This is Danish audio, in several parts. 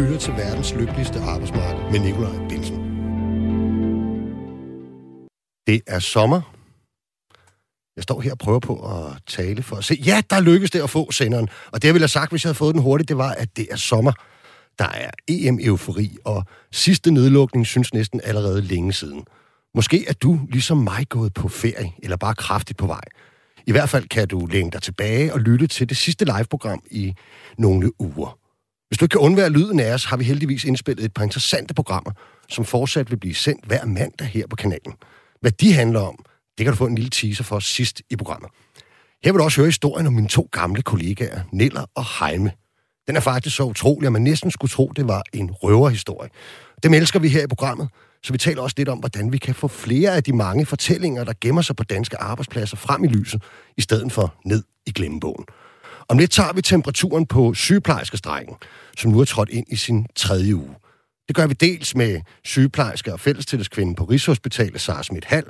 lytter til verdens lykkeligste arbejdsmarked med Nikolaj Bilsen. Det er sommer. Jeg står her og prøver på at tale for at se. Ja, der lykkedes det at få senderen. Og det, jeg ville have sagt, hvis jeg havde fået den hurtigt, det var, at det er sommer. Der er EM-eufori, og sidste nedlukning synes næsten allerede længe siden. Måske er du, ligesom mig, gået på ferie, eller bare kraftigt på vej. I hvert fald kan du læne dig tilbage og lytte til det sidste live-program i nogle uger. Hvis du ikke kan undvære lyden af os, har vi heldigvis indspillet et par interessante programmer, som fortsat vil blive sendt hver mandag her på kanalen. Hvad de handler om, det kan du få en lille teaser for sidst i programmet. Her vil du også høre historien om mine to gamle kollegaer, Niller og Heime. Den er faktisk så utrolig, at man næsten skulle tro, det var en røverhistorie. Dem elsker vi her i programmet, så vi taler også lidt om, hvordan vi kan få flere af de mange fortællinger, der gemmer sig på danske arbejdspladser frem i lyset, i stedet for ned i glemmebogen. Om lidt tager vi temperaturen på sygeplejerskestrækken, som nu er trådt ind i sin tredje uge. Det gør vi dels med sygeplejersker og fællestilleskvinden på Rigshospitalet, Sara Schmidt Hall,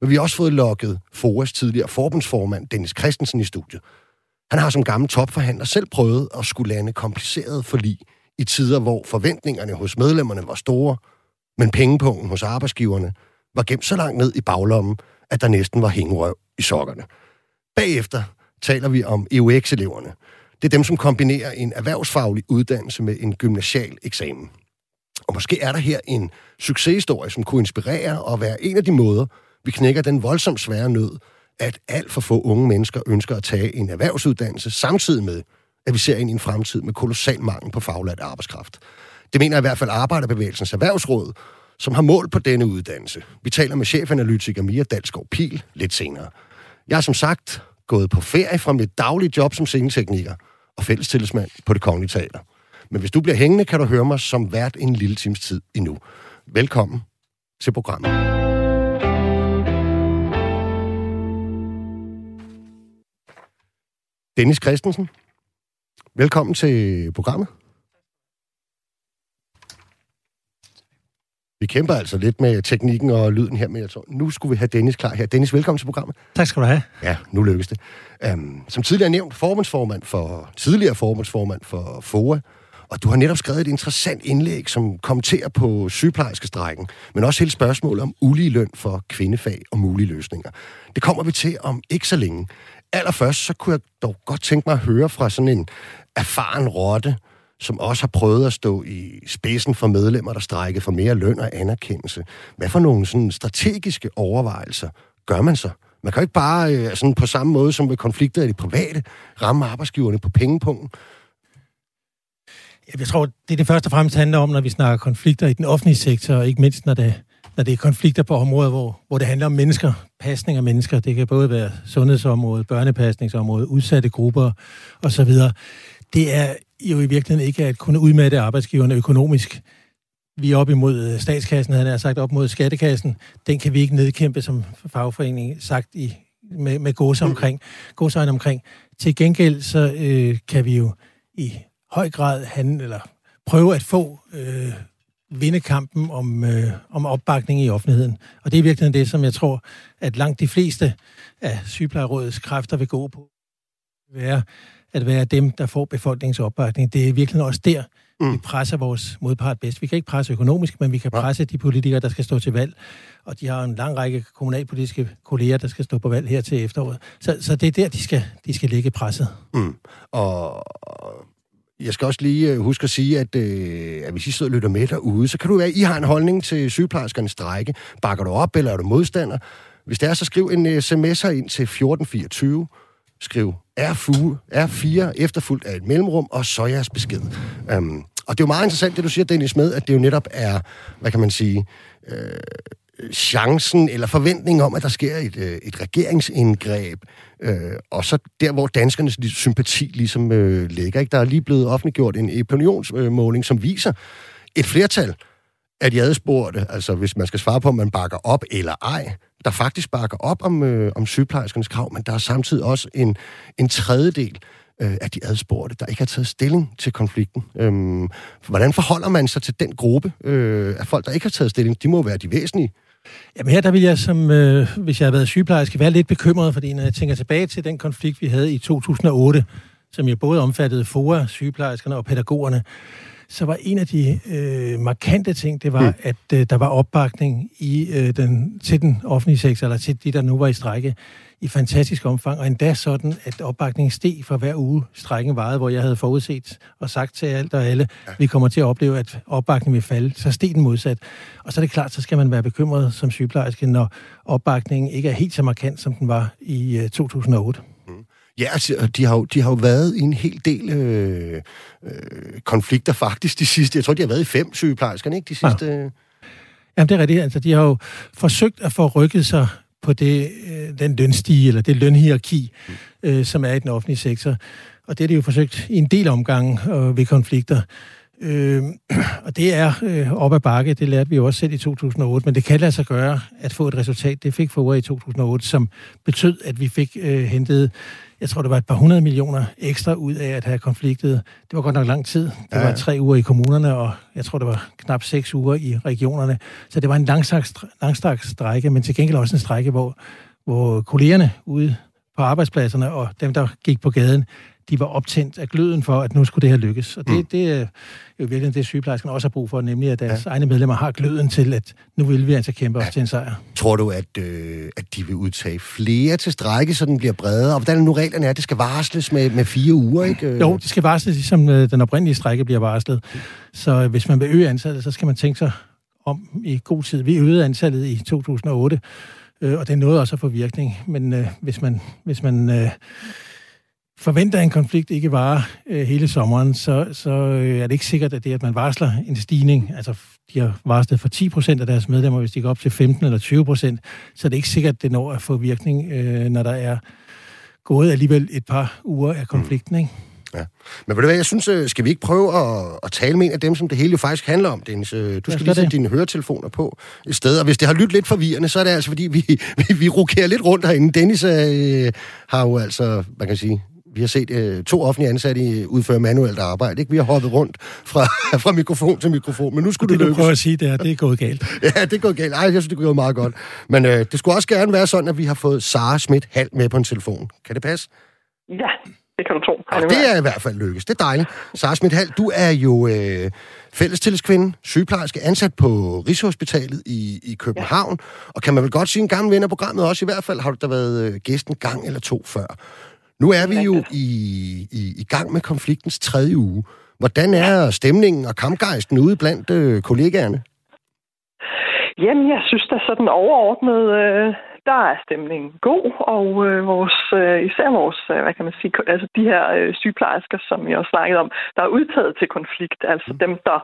men vi har også fået lokket FOAs tidligere forbundsformand, Dennis Christensen, i studiet. Han har som gammel topforhandler selv prøvet at skulle lande kompliceret forlig i tider, hvor forventningerne hos medlemmerne var store, men pengepungen hos arbejdsgiverne var gemt så langt ned i baglommen, at der næsten var hængerøv i sokkerne. Bagefter taler vi om EUX-eleverne. Det er dem, som kombinerer en erhvervsfaglig uddannelse med en gymnasial eksamen. Og måske er der her en succeshistorie, som kunne inspirere og være en af de måder, vi knækker den voldsomt svære nød, at alt for få unge mennesker ønsker at tage en erhvervsuddannelse, samtidig med, at vi ser ind i en fremtid med kolossal mangel på faglært arbejdskraft. Det mener i hvert fald Arbejderbevægelsens Erhvervsråd, som har mål på denne uddannelse. Vi taler med chefanalytiker Mia Dalsgaard Pil lidt senere. Jeg har som sagt gået på ferie fra mit daglige job som scenetekniker og fællestillidsmand på det kongelige teater. Men hvis du bliver hængende, kan du høre mig som vært en lille times tid endnu. Velkommen til programmet. Dennis Christensen, velkommen til programmet. Vi kæmper altså lidt med teknikken og lyden her, men jeg tror, nu skulle vi have Dennis klar her. Dennis, velkommen til programmet. Tak skal du have. Ja, nu lykkes det. Um, som tidligere nævnt, formandsformand for, tidligere formandsformand for FOA, og du har netop skrevet et interessant indlæg, som kommenterer på sygeplejerskestrækken, men også hele spørgsmålet om ulige løn for kvindefag og mulige løsninger. Det kommer vi til om ikke så længe. Allerførst, så kunne jeg dog godt tænke mig at høre fra sådan en erfaren rotte, som også har prøvet at stå i spidsen for medlemmer, der strækker for mere løn og anerkendelse. Hvad for nogle sådan strategiske overvejelser gør man så? Man kan jo ikke bare øh, sådan på samme måde som ved konflikter i det private ramme arbejdsgiverne på pengepunkten. Jeg tror, det er det første og fremmest handler om, når vi snakker konflikter i den offentlige sektor, og ikke mindst når det, når det er konflikter på områder, hvor, hvor det handler om mennesker, pasning af mennesker. Det kan både være sundhedsområdet, børnepasningsområdet, udsatte grupper osv. Det er jo i virkeligheden ikke at kunne udmatte arbejdsgiverne økonomisk. Vi er op imod øh, statskassen, han har sagt op mod skattekassen. Den kan vi ikke nedkæmpe som fagforening, sagt i, med, med gåse omkring, gåsøjne omkring. Til gengæld så øh, kan vi jo i høj grad han, eller prøve at få øh, vinde kampen om, øh, om opbakning i offentligheden. Og det er virkelig det, som jeg tror, at langt de fleste af sygeplejerådets kræfter vil gå på. Være at være dem, der får befolkningsopbakning. Det er virkelig også der, mm. vi presser vores modpart bedst. Vi kan ikke presse økonomisk, men vi kan presse de politikere, der skal stå til valg. Og de har en lang række kommunalpolitiske kolleger, der skal stå på valg her til efteråret. Så, så det er der, de skal, de skal ligge presset. Mm. Og jeg skal også lige øh, huske at sige, at, øh, at hvis I sidder og lytter med derude, så kan du være, I har en holdning til sygeplejerskernes strække. Bakker du op, eller er du modstander? Hvis det er, så skriv en sms'er ind til 1424. Skriv R4, R4 efterfulgt af et mellemrum, og så jeres besked. Um, og det er jo meget interessant, det du siger, Dennis, med, at det jo netop er, hvad kan man sige, øh, chancen eller forventning om, at der sker et, øh, et regeringsindgreb, øh, og så der, hvor danskernes sympati ligesom øh, ligger. Ikke? Der er lige blevet offentliggjort en opinionsmåling, som viser et flertal af de adspurgte, altså hvis man skal svare på, om man bakker op eller ej, der faktisk bakker op om, øh, om sygeplejerskernes krav, men der er samtidig også en, en tredjedel øh, af de adspurgte, der ikke har taget stilling til konflikten. Øhm, hvordan forholder man sig til den gruppe øh, af folk, der ikke har taget stilling? De må være de væsentlige. Jamen her der vil jeg, som, øh, hvis jeg har været sygeplejerske, være lidt bekymret, fordi når jeg tænker tilbage til den konflikt, vi havde i 2008, som jo både omfattede FOA, sygeplejerskerne og pædagogerne, så var en af de øh, markante ting, det var, mm. at øh, der var opbakning i øh, den, til den offentlige sektor, eller til de, der nu var i strække, i fantastisk omfang, og endda sådan, at opbakningen steg for hver uge strækken varede, hvor jeg havde forudset og sagt til alt og alle, ja. vi kommer til at opleve, at opbakningen vil falde, så steg den modsat. Og så er det klart, så skal man være bekymret som sygeplejerske, når opbakningen ikke er helt så markant, som den var i øh, 2008. Ja, altså, de har, jo, de har jo været i en hel del øh, øh, konflikter faktisk de sidste... Jeg tror, de har været i fem sygeplejerskerne, ikke? De sidste... Ja. Jamen, det er rigtigt. Altså, de har jo forsøgt at få rykket sig på det, øh, den lønstige, eller det lønhierarki, mm. øh, som er i den offentlige sektor. Og det er de jo forsøgt i en del omgange øh, ved konflikter. Øh, og det er øh, op ad bakke, det lærte vi jo også selv i 2008, men det kan lade sig gøre at få et resultat. Det fik FOA i 2008, som betød, at vi fik øh, hentet jeg tror, det var et par hundrede millioner ekstra ud af at have konfliktet. Det var godt nok lang tid. Det ja. var tre uger i kommunerne, og jeg tror, det var knap seks uger i regionerne. Så det var en langstrakt strække, men til gengæld også en strække, hvor, hvor kollegerne ude på arbejdspladserne og dem, der gik på gaden, de var optændt af gløden for, at nu skulle det her lykkes. Og det, mm. det er jo virkelig det, sygeplejerskerne også har brug for, nemlig at deres ja. egne medlemmer har gløden til, at nu vil vi altså kæmpe ja. op til en sejr. Tror du, at, øh, at de vil udtage flere til strække, så den bliver bredere? Og hvordan nu reglerne er? Det skal varsles med, med fire uger, ikke? Jo, det skal varsles, ligesom øh, den oprindelige strække bliver varslet. Så hvis man vil øge antallet, så skal man tænke sig om i god tid. Vi øgede antallet i 2008, øh, og det nåede også at få virkning. Men øh, hvis man, hvis man øh, forventer, at en konflikt ikke varer øh, hele sommeren, så, så øh, er det ikke sikkert, at det, at man varsler en stigning, altså de har varslet for 10 procent af deres medlemmer, hvis de går op til 15 eller 20 procent, så er det ikke sikkert, at det når at få virkning, øh, når der er gået alligevel et par uger af konflikten, ikke? Ja. Men ved du hvad, jeg synes, øh, skal vi ikke prøve at, at tale med en af dem, som det hele jo faktisk handler om, Dennis? Øh, du skal lige sætte dine høretelefoner på et sted, og hvis det har lyttet lidt forvirrende, så er det altså, fordi vi, vi, vi rokerer lidt rundt herinde. Dennis øh, har jo altså, man kan sige, vi har set øh, to offentlige ansatte udføre manuelt arbejde. Ikke? Vi har hoppet rundt fra, fra mikrofon til mikrofon, men nu skulle det, det lykkes. Det du at sige, det er, det er gået galt. ja, det er gået galt. Ej, jeg synes, det er gået meget godt. Men øh, det skulle også gerne være sådan, at vi har fået Sara Schmidt Hal med på en telefon. Kan det passe? Ja, det kan du tro. Og det er i hvert fald lykkes. Det er dejligt. Sara Schmidt Hal, du er jo øh, fællestillidskvinde, sygeplejerske, ansat på Rigshospitalet i, i København. Ja. Og kan man vel godt sige en gammel ven af programmet også, i hvert fald har du da været øh, gæsten gang eller to før. Nu er vi jo i, i, i gang med konfliktens tredje uge. Hvordan er stemningen og kampgejsten ude blandt øh, kollegaerne? Jamen, jeg synes da sådan overordnet, øh, der er stemningen god, og øh, vores, øh, især vores, øh, hvad kan man sige, altså de her øh, sygeplejersker, som jeg har snakket om, der er udtaget til konflikt, altså mm. dem, der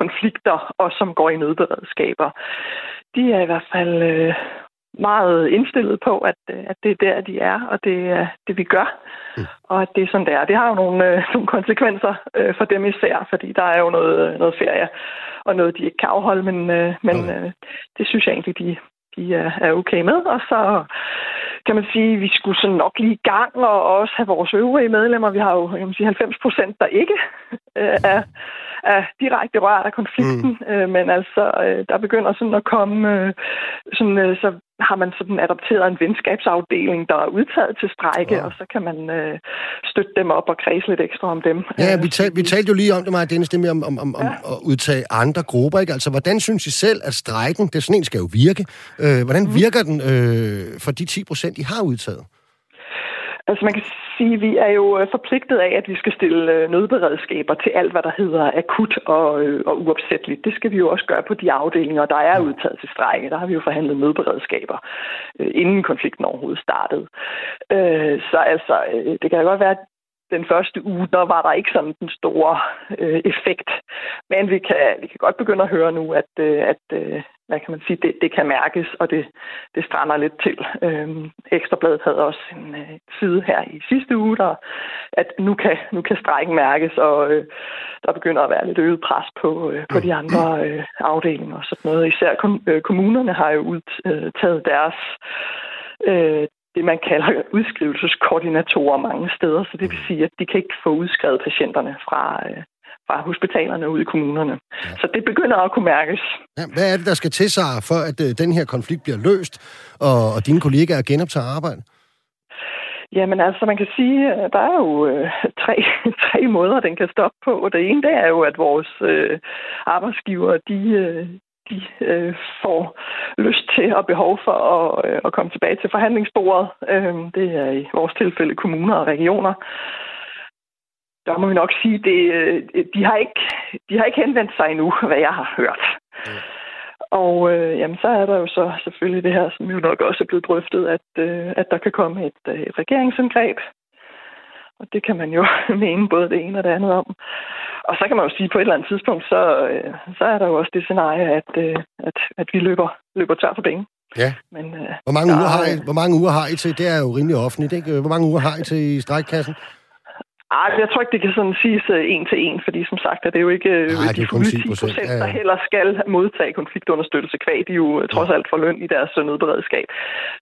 konflikter og som går i nødberedskaber, de er i hvert fald øh, meget indstillet på, at, øh, at det er der, de er, og det er det, vi gør, mm. og at det er sådan, det er. Det har jo nogle, øh, nogle konsekvenser øh, for dem især, fordi der er jo noget, noget ferie, og noget, de ikke kan afholde, men, øh, men øh, det synes jeg egentlig, de, de er, er okay med. Og så kan man sige, at vi skulle sådan nok lige i gang, og også have vores øvrige medlemmer. Vi har jo kan man sige, 90 procent, der ikke øh, er, er direkte rørt af konflikten, mm. øh, men altså, øh, der begynder sådan at komme, øh, sådan, øh, så har man sådan adopteret en venskabsafdeling, der er udtaget til strække, ja. og så kan man øh, støtte dem op og kredse lidt ekstra om dem. Ja, vi, tal, vi talte jo lige om det, mig, Dennis, det med om, om, om, ja. om at udtage andre grupper. Ikke? Altså, hvordan synes I selv, at strækken, det sådan en skal jo virke, øh, hvordan mm. virker den øh, for de 10 procent, I har udtaget? Altså man kan sige, at vi er jo øh, forpligtet af, at vi skal stille øh, nødberedskaber til alt, hvad der hedder akut og, øh, og uopsætteligt. Det skal vi jo også gøre på de afdelinger, der er udtaget til strække. Der har vi jo forhandlet nødberedskaber, inden konflikten overhovedet startede. Så altså, det kan godt være, at den første uge, der var der ikke sådan den store øh, effekt. Men vi kan, vi kan godt begynde at høre nu, at, øh, at øh, hvad kan man sige, det, det kan mærkes, og det, det strander lidt til. Øhm, Ekstrabladet havde også en øh, side her i sidste uge, der, at nu kan, nu kan strækken mærkes, og øh, der begynder at være lidt øget pres på, øh, på de andre øh, afdelinger og sådan noget. Især kom, øh, kommunerne har jo udtaget deres øh, det, man kalder udskrivelseskordinatorer mange steder. Så det vil sige, at de kan ikke få udskrevet patienterne fra, øh, fra hospitalerne ud i kommunerne. Ja. Så det begynder at kunne mærkes. Ja, hvad er det, der skal til sig, for at øh, den her konflikt bliver løst, og, og dine kollegaer genoptager arbejde? Jamen altså, man kan sige, at der er jo øh, tre, tre måder, den kan stoppe på. Det ene, det er jo, at vores øh, arbejdsgiver, de, øh, de øh, får lyst til og behov for at, øh, at komme tilbage til forhandlingsbordet. Øh, det er i vores tilfælde kommuner og regioner. Der må vi nok sige, det, øh, de, har ikke, de har ikke henvendt sig endnu, hvad jeg har hørt. Mm. Og øh, jamen, så er der jo så selvfølgelig det her, som jo nok også er blevet drøftet, at, øh, at der kan komme et, øh, et regeringsindgreb. Og det kan man jo mene både det ene og det andet om. Og så kan man jo sige, at på et eller andet tidspunkt, så, øh, så er der jo også det scenarie, at, øh, at, at vi løber, løber tør for penge. Ja. Men, øh, hvor, mange uger har I, hvor mange uger har I til? Det er jo rimelig offentligt, ikke? Hvor mange uger har I til i strækkassen? Ej, jeg tror ikke, det kan sådan siges uh, en til en, fordi som sagt er det jo ikke uh, Nej, de fulde 10 procent, der heller skal modtage konfliktunderstøttelse kvæg. De jo uh, trods alt for løn i deres nødberedskab.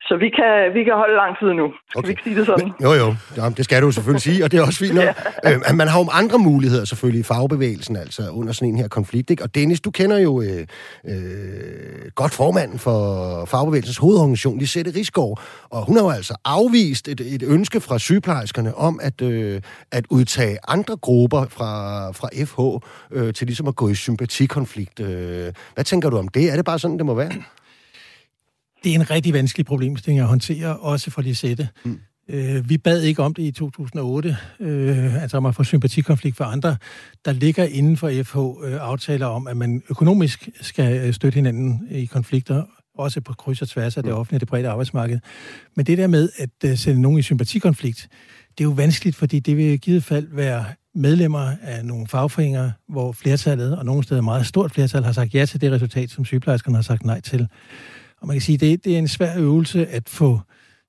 Så vi kan, vi kan holde lang tid nu. Skal okay. vi ikke sige det sådan? Men, jo, jo. Ja, det skal du selvfølgelig sige, og det er også fint ja. øh, man har jo andre muligheder selvfølgelig i fagbevægelsen, altså under sådan en her konflikt. Ikke? Og Dennis, du kender jo øh, øh, godt formanden for fagbevægelsens hovedorganisation, Lisette Rigsgaard, og hun har jo altså afvist et, et ønske fra sygeplejerskerne om, at, øh, at udtage andre grupper fra, fra FH øh, til ligesom at gå i sympatikonflikt. Øh, hvad tænker du om det? Er det bare sådan, det må være? Det er en rigtig vanskelig problemstilling at håndtere, også for de sætte. Mm. Øh, vi bad ikke om det i 2008, øh, altså om at få sympatikonflikt for andre. Der ligger inden for FH øh, aftaler om, at man økonomisk skal øh, støtte hinanden i konflikter, også på kryds og tværs af det mm. offentlige og det brede arbejdsmarked. Men det der med at uh, sende nogen i sympatikonflikt, det er jo vanskeligt, fordi det vil i givet fald være medlemmer af nogle fagforeninger, hvor flertallet, og nogle steder meget stort flertal, har sagt ja til det resultat, som sygeplejerskerne har sagt nej til. Og man kan sige, det, det er en svær øvelse at få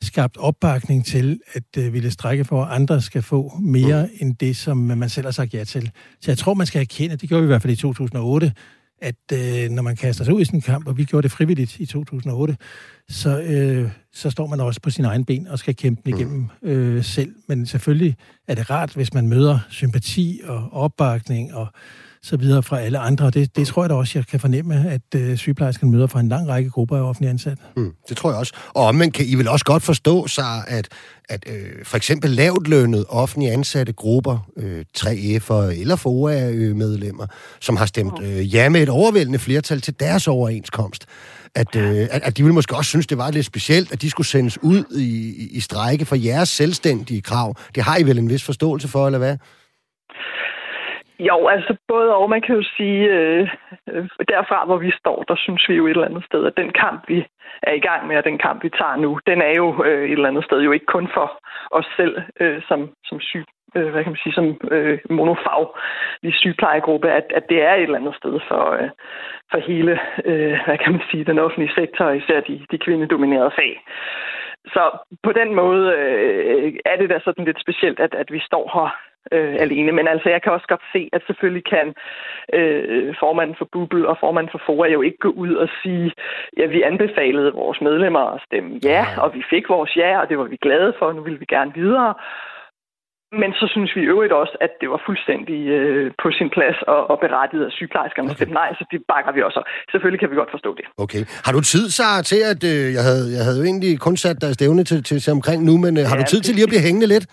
skabt opbakning til, at uh, ville strække for, at andre skal få mere mm. end det, som man selv har sagt ja til. Så jeg tror, man skal erkende, det gjorde vi i hvert fald i 2008, at øh, når man kaster sig ud i sådan en kamp, og vi gjorde det frivilligt i 2008, så, øh, så står man også på sin egen ben og skal kæmpe den igennem øh, selv. Men selvfølgelig er det rart, hvis man møder sympati og opbakning og så videre fra alle andre. Det, det tror jeg da også, jeg kan fornemme, at øh, sygeplejerskerne møder fra en lang række grupper af offentlige ansatte. Mm, det tror jeg også. Og men kan I vel også godt forstå sig, at, at øh, for eksempel lavt lønnet offentlige ansatte grupper, øh, 3F'ere eller FOA-medlemmer, som har stemt øh, ja med et overvældende flertal til deres overenskomst, at, øh, at, at de ville måske også synes, det var lidt specielt, at de skulle sendes ud i, i, i strejke for jeres selvstændige krav. Det har I vel en vis forståelse for, eller hvad? Jo, altså både og. Man kan jo sige, øh, øh, derfra hvor vi står, der synes vi jo et eller andet sted, at den kamp, vi er i gang med, og den kamp, vi tager nu, den er jo øh, et eller andet sted jo ikke kun for os selv øh, som, som syg, øh, hvad kan man sige, som øh, monofag i sygeplejegruppe, at, at det er et eller andet sted for, øh, for hele, øh, hvad kan man sige, den offentlige sektor, især de, de kvindedominerede fag. Så på den måde øh, er det da sådan lidt specielt, at, at vi står her øh, alene. Men altså, jeg kan også godt se, at selvfølgelig kan øh, formanden for Bubble og formanden for FOA jo ikke gå ud og sige, ja, vi anbefalede vores medlemmer at stemme ja, og vi fik vores ja, og det var vi glade for, og nu vil vi gerne videre. Men så synes vi i øvrigt også, at det var fuldstændig øh, på sin plads og, og berettiget, at sygeplejerskerne okay. stemte nej, så det bakker vi også. Selvfølgelig kan vi godt forstå det. Okay. Har du tid, så til at... Øh, jeg, havde, jeg havde jo egentlig kun sat dig stævne til, til, til omkring nu, men øh, har ja, du tid til lige at blive hængende lidt?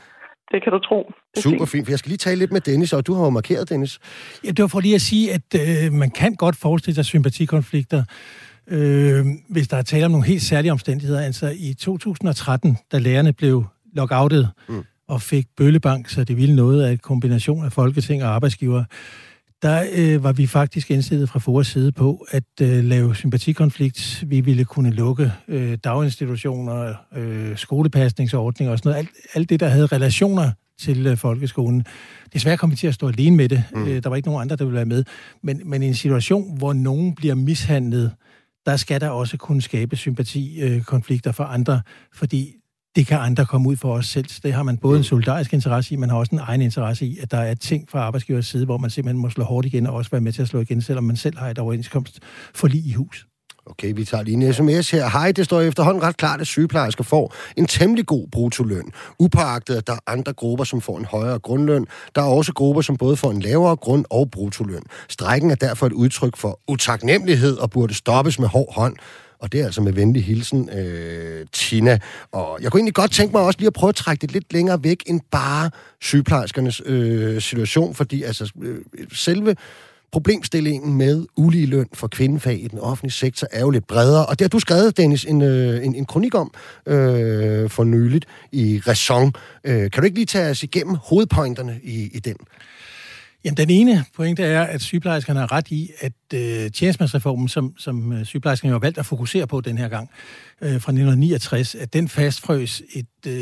Det kan du tro. Super fint, for jeg skal lige tale lidt med Dennis, og du har jo markeret, Dennis. Ja, det var for lige at sige, at øh, man kan godt forestille sig sympatikonflikter, øh, hvis der er tale om nogle helt særlige omstændigheder. Altså i 2013, da lærerne blev lockoutet, mm og fik Bøllebank, så det ville noget af en kombination af Folketing og arbejdsgiver. Der øh, var vi faktisk indstillet fra FORs side på at øh, lave sympatikonflikt. Vi ville kunne lukke øh, daginstitutioner, øh, skolepasningsordninger og sådan noget. Alt, alt det, der havde relationer til øh, folkeskolen. Desværre kom vi til at stå alene med det. Mm. Øh, der var ikke nogen andre, der ville være med. Men, men i en situation, hvor nogen bliver mishandlet, der skal der også kunne skabe sympatikonflikter øh, for andre, fordi det kan andre komme ud for os selv. Det har man både en solidarisk interesse i, man har også en egen interesse i, at der er ting fra arbejdsgivers side, hvor man simpelthen må slå hårdt igen, og også være med til at slå igen, selvom man selv har et overenskomst for lige i hus. Okay, vi tager lige en sms her. Hej, det står efterhånden ret klart, at sygeplejersker får en temmelig god brutoløn. Upåagtet, at der er andre grupper, som får en højere grundløn. Der er også grupper, som både får en lavere grund- og brutoløn. Strækken er derfor et udtryk for utaknemmelighed og burde stoppes med hård hånd. Og det er altså med venlig hilsen, øh, Tina. Og jeg kunne egentlig godt tænke mig også lige at prøve at trække det lidt længere væk end bare sygeplejerskernes øh, situation, fordi altså øh, selve problemstillingen med ulige løn for kvindefag i den offentlige sektor er jo lidt bredere. Og det har du skrevet, Dennis, en, øh, en, en kronik om øh, for nyligt i Raison. Øh, kan du ikke lige tage os igennem hovedpointerne i, i den? Jamen, den ene pointe er, at sygeplejerskerne har ret i, at øh, tjenestemandsreformen, som, som øh, sygeplejerskerne jo har valgt at fokusere på den her gang, øh, fra 1969, at den fastfrøs et, øh,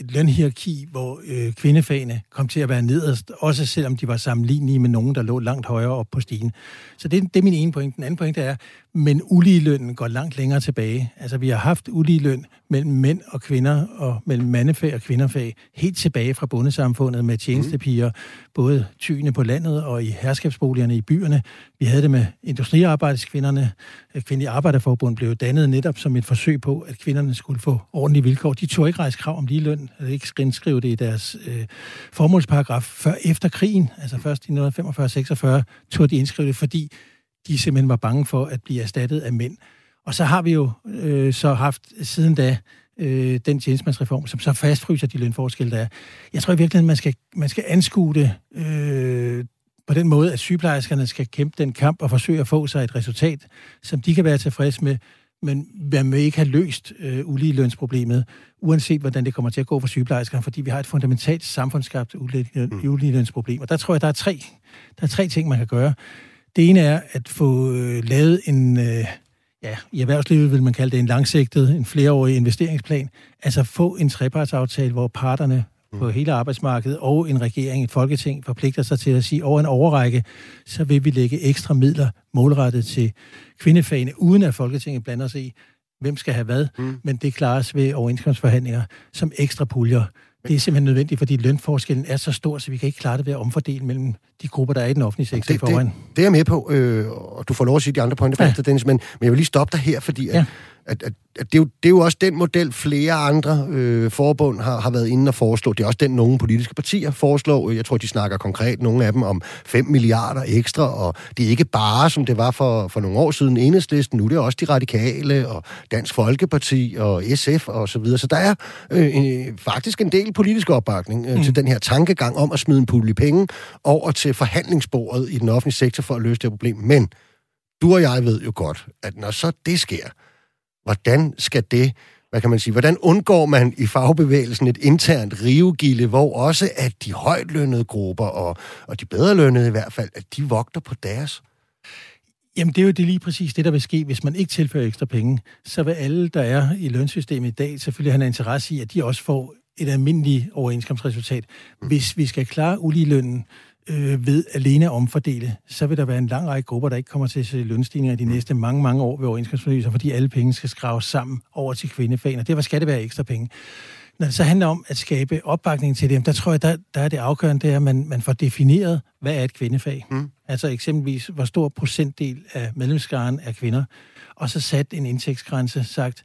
et lønhierarki, hvor øh, kvindefagene kom til at være nederst, også selvom de var sammenlignelige med nogen, der lå langt højere op på stigen. Så det, det er min ene point. Den anden point er, men uligelønnen går langt længere tilbage. Altså, vi har haft uligeløn mellem mænd og kvinder, og mellem mandefag og kvinderfag, helt tilbage fra bondesamfundet med tjenestepiger, både tyene på landet og i herskabsboligerne i byerne. Vi havde det med industriarbejdskvinderne. Kvindelige Arbejderforbund blev dannet netop som et forsøg på, at kvinderne skulle få ordentlige vilkår. De tog ikke rejse krav om ligeløn, eller ikke indskrive det i deres øh, formålsparagraf før efter krigen, altså først i 1945-46, tog de indskrive det, fordi de simpelthen var bange for at blive erstattet af mænd. Og så har vi jo øh, så haft siden da øh, den tjenestemandsreform, som så fastfryser de lønforskelle, der er. Jeg tror i virkeligheden, man skal, man skal anskue det øh, på den måde, at sygeplejerskerne skal kæmpe den kamp og forsøge at få sig et resultat, som de kan være tilfredse med, men man vil ikke have løst øh, uligelønsproblemet, uanset hvordan det kommer til at gå for sygeplejerskerne, fordi vi har et fundamentalt samfundsskabt uligelønsproblem. Og der tror jeg, der er tre, der er tre ting, man kan gøre. Det ene er at få øh, lavet en, øh, ja, i erhvervslivet vil man kalde det en langsigtet, en flereårig investeringsplan. Altså få en trepartsaftale, hvor parterne på mm. hele arbejdsmarkedet og en regering, et folketing, forpligter sig til at sige, over en overrække, så vil vi lægge ekstra midler målrettet til kvindefagene, uden at Folketinget blander sig i, hvem skal have hvad, mm. men det klares ved overenskomstforhandlinger som ekstra puljer. Det er simpelthen nødvendigt, fordi lønforskellen er så stor, så vi kan ikke klare det ved at omfordele mellem de grupper, der er i den offentlige sektor det, foran. Det, det er jeg med på, øh, og du får lov at sige de andre pointer ja. Dennis, men, men jeg vil lige stoppe dig her, fordi ja. at, at at det, er jo, det er jo også den model, flere andre øh, forbund har, har været inde og foreslå. Det er også den, nogle politiske partier foreslår. Jeg tror, de snakker konkret, nogle af dem, om 5 milliarder ekstra, og det er ikke bare, som det var for, for nogle år siden, enhedslisten. Nu er det også de radikale, og Dansk Folkeparti, og SF, og så videre. Så der er øh, en, faktisk en del politisk opbakning øh, mm. til den her tankegang om at smide en pulje penge over til forhandlingsbordet i den offentlige sektor for at løse det problem. Men du og jeg ved jo godt, at når så det sker, Hvordan skal det, hvad kan man sige, hvordan undgår man i fagbevægelsen et internt rivegilde, hvor også at de højtlønnede grupper, og, og de bedre lønnede i hvert fald, at de vogter på deres? Jamen, det er jo det lige præcis det, der vil ske, hvis man ikke tilfører ekstra penge. Så vil alle, der er i lønsystemet i dag, selvfølgelig have en interesse i, at de også får et almindeligt overenskomstresultat. Hvis vi skal klare uligelønnen, øh, ved alene at omfordele, så vil der være en lang række grupper, der ikke kommer til at se lønstigninger de næste mange, mange år ved overenskomstfornyelser, fordi alle penge skal skraves sammen over til kvindefagene. Derfor skal det være ekstra penge. Når det så handler om at skabe opbakning til dem, der tror jeg, der, der er det afgørende, det er, at man, man får defineret, hvad er et kvindefag. Mm. Altså eksempelvis, hvor stor procentdel af medlemskaren er kvinder, og så sat en indtægtsgrænse, sagt,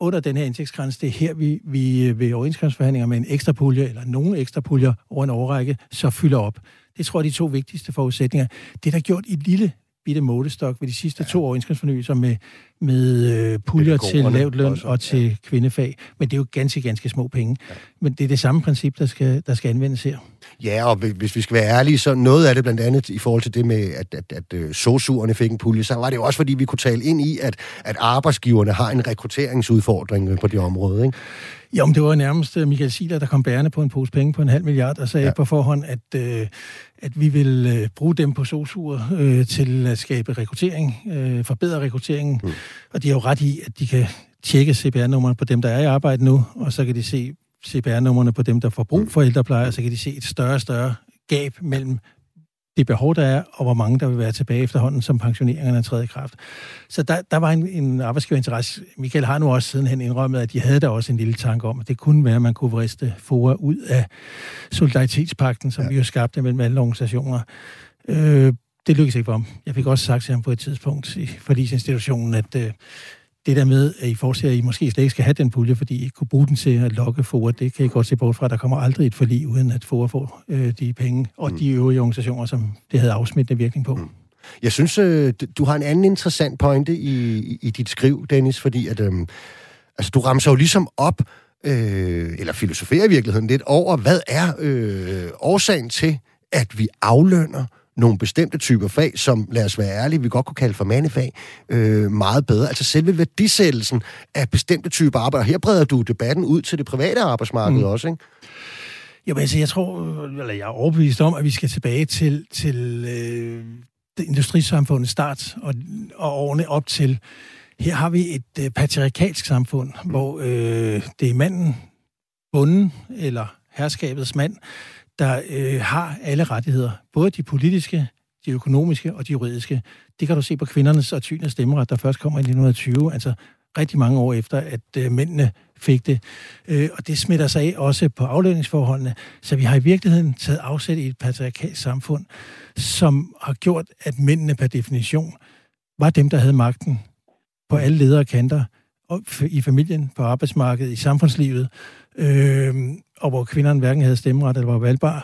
under den her indtægtsgrænse, det er her, vi, vi ved overenskomstforhandlinger med en ekstra pulje, eller nogle ekstra puljer over en overrække, så fylder op. Det tror jeg er de to vigtigste forudsætninger. Det, der er gjort i lille bitte målestok ved de sidste ja. to overenskomstfornyelser med, med øh, puljer til lavt løn også, og til ja. kvindefag. Men det er jo ganske, ganske små penge. Ja. Men det er det samme princip, der skal, der skal anvendes her. Ja, og hvis vi skal være ærlige, så noget af det blandt andet i forhold til det med, at, at, at, at sosuerne fik en pulje, så var det jo også, fordi vi kunne tale ind i, at, at arbejdsgiverne har en rekrutteringsudfordring på det område, ikke? Jo, men det var nærmest øh, Michael Siler, der kom bærende på en pose penge på en halv milliard, og sagde ja. på forhånd, at, øh, at vi vil øh, bruge dem på sosuer øh, til at skabe rekruttering, øh, forbedre rekrutteringen. Mm. Og de har jo ret i, at de kan tjekke CPR-nummerne på dem, der er i arbejde nu, og så kan de se CPR-numrene på dem, der får brug for ældrepleje, og så kan de se et større og større gab mellem det behov, der er, og hvor mange, der vil være tilbage efterhånden, som pensioneringerne er træet i kraft. Så der, der var en, en arbejdsgiverinteresse. Michael har nu også sidenhen indrømmet, at de havde der også en lille tanke om, at det kunne være, at man kunne vriste FOA ud af solidaritetspakten, som ja. vi jo skabte mellem alle organisationer. Øh, det lykkedes ikke for ham. Jeg fik også sagt til ham på et tidspunkt i forlisinstitutionen, at øh, det der med, at I forestiller, at I måske slet ikke skal have den pulje, fordi I kunne bruge den til at lokke FOA, det kan I godt se bort fra. Der kommer aldrig et forlig, uden at FOA får øh, de penge, og mm. de øvrige organisationer, som det havde afsmittende virkning på. Mm. Jeg synes, øh, du har en anden interessant pointe i, i, i dit skriv, Dennis, fordi at, øh, altså, du rammer jo ligesom op, øh, eller filosoferer i virkeligheden lidt over, hvad er øh, årsagen til, at vi aflønner nogle bestemte typer fag, som, lad os være ærlige, vi godt kunne kalde for mandefag, øh, meget bedre. Altså selve værdisættelsen af bestemte typer arbejde. Her breder du debatten ud til det private arbejdsmarked mm. også, ikke? Jo, men altså, jeg tror, eller jeg er overbevist om, at vi skal tilbage til, til øh, det industrisamfundets start og, og årene op til. Her har vi et øh, patriarkalsk samfund, mm. hvor øh, det er manden, bunden eller herskabets mand, der øh, har alle rettigheder. Både de politiske, de økonomiske og de juridiske. Det kan du se på kvindernes og tynes stemmeret, der først kommer i 1920, altså rigtig mange år efter, at øh, mændene fik det. Øh, og det smitter sig af også på aflønningsforholdene. Så vi har i virkeligheden taget afsæt i et patriarkalsk samfund, som har gjort, at mændene per definition var dem, der havde magten på alle ledere kanter, i familien, på arbejdsmarkedet, i samfundslivet, øh, og hvor kvinderne hverken havde stemmeret eller var valgbare.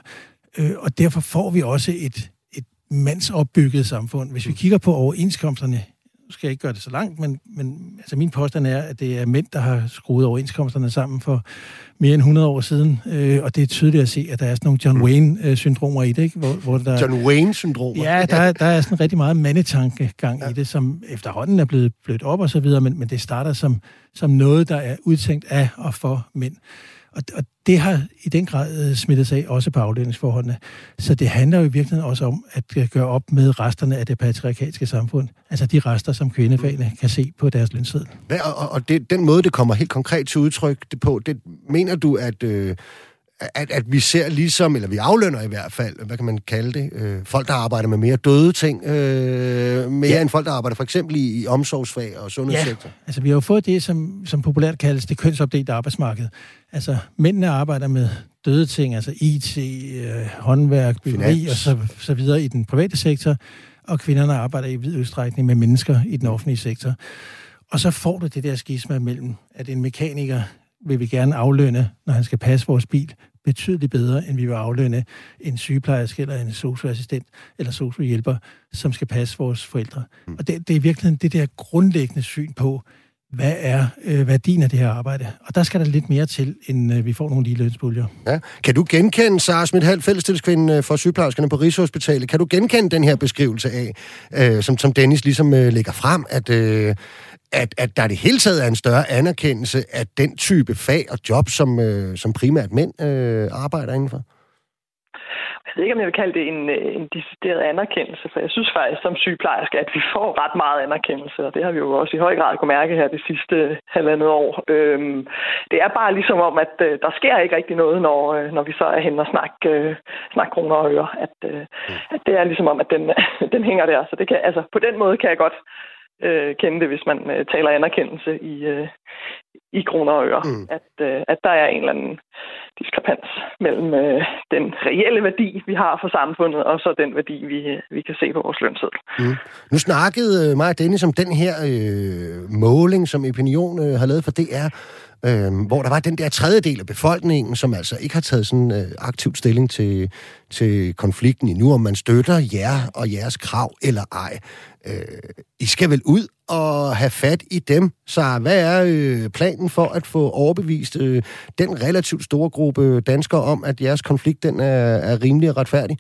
Øh, og derfor får vi også et, et mandsopbygget samfund. Hvis vi kigger på overenskomsterne skal jeg ikke gøre det så langt, men, men altså min påstand er, at det er mænd, der har skruet overenskomsterne sammen for mere end 100 år siden, øh, og det er tydeligt at se, at der er sådan nogle John Wayne-syndromer i det, ikke? Hvor, hvor der, John Wayne-syndromer? Ja, der, der er sådan rigtig meget mandetankegang ja. i det, som efterhånden er blevet blødt op og så videre, men, men det starter som, som noget, der er udtænkt af og for mænd. Og, og det har i den grad øh, smittet sig af også på aflønningsforholdene. Så det handler jo i virkeligheden også om at øh, gøre op med resterne af det patriarkalske samfund. Altså de rester, som kvindefagene kan se på deres lønseddel. Ja, og, og det, den måde, det kommer helt konkret til udtryk på, det mener du, at... Øh at, at vi ser ligesom, eller vi aflønner i hvert fald, hvad kan man kalde det, øh, folk, der arbejder med mere døde ting, øh, mere ja. end folk, der arbejder for eksempel i, i omsorgsfag og sundhedssektor. Ja, altså vi har jo fået det, som, som populært kaldes det kønsopdelte arbejdsmarked. Altså mændene arbejder med døde ting, altså IT, øh, håndværk, byggeri og så, så videre i den private sektor, og kvinderne arbejder i vid udstrækning med mennesker i den offentlige sektor. Og så får du det der skisma mellem, at en mekaniker vil vi gerne aflønne, når han skal passe vores bil, betydeligt bedre, end vi vil aflønne en sygeplejerske eller en socioassistent eller sociohjælper, som skal passe vores forældre. Mm. Og det, det er virkelig det der grundlæggende syn på, hvad er øh, værdien af det her arbejde? Og der skal der lidt mere til, end øh, vi får nogle lige lønsbulger. Ja. Kan du genkende, Sara Schmidt Hall, fællestilskvinde øh, for sygeplejerskerne på Rigshospitalet, kan du genkende den her beskrivelse af, øh, som, som Dennis ligesom øh, lægger frem, at, øh, at, at der i det hele taget er en større anerkendelse af den type fag og job, som, øh, som primært mænd øh, arbejder indenfor? Jeg ved ikke, om jeg vil kalde det en, øh, en decideret anerkendelse, for jeg synes faktisk som sygeplejerske, at vi får ret meget anerkendelse, og det har vi jo også i høj grad kunne mærke her det sidste halvandet år. Øhm, det er bare ligesom om, at øh, der sker ikke rigtig noget, når, øh, når vi så er hen og snakke, øh, snak kroner og øre. At, øh, at det er ligesom om, at den, den hænger der. Så det kan, altså, på den måde kan jeg godt øh, kende det, hvis man øh, taler anerkendelse i, øh, i kroner og øre. Mm. At, øh, at der er en eller anden diskrepans mellem øh, den reelle værdi, vi har for samfundet, og så den værdi, vi, vi kan se på vores lønseddel. Mm. Nu snakkede øh, mig og Dennis om den her øh, måling, som Opinion øh, har lavet for DR, øh, hvor der var den der tredjedel af befolkningen, som altså ikke har taget sådan øh, aktiv stilling til, til konflikten endnu, om man støtter jer og jeres krav eller ej. Øh, I skal vel ud og have fat i dem. Så hvad er øh, planen for at få overbevist øh, den relativt store gruppe danskere om, at jeres konflikt den er, er rimelig og retfærdig?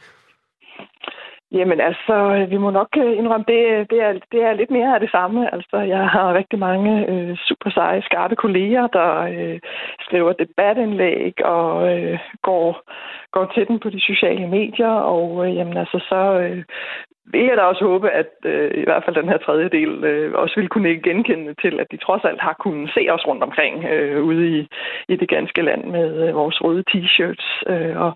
Jamen altså, vi må nok øh, indrømme, det, det, er, det er lidt mere af det samme. Altså, jeg har rigtig mange øh, super seje, skarpe kolleger, der øh, skriver debatindlæg og øh, går, går til den på de sociale medier. Og øh, jamen altså, så øh, vil jeg da også håbe, at øh, i hvert fald den her tredjedel øh, også vil kunne genkende til, at de trods alt har kunnet se os rundt omkring øh, ude i, i det ganske land med øh, vores røde t-shirts øh, og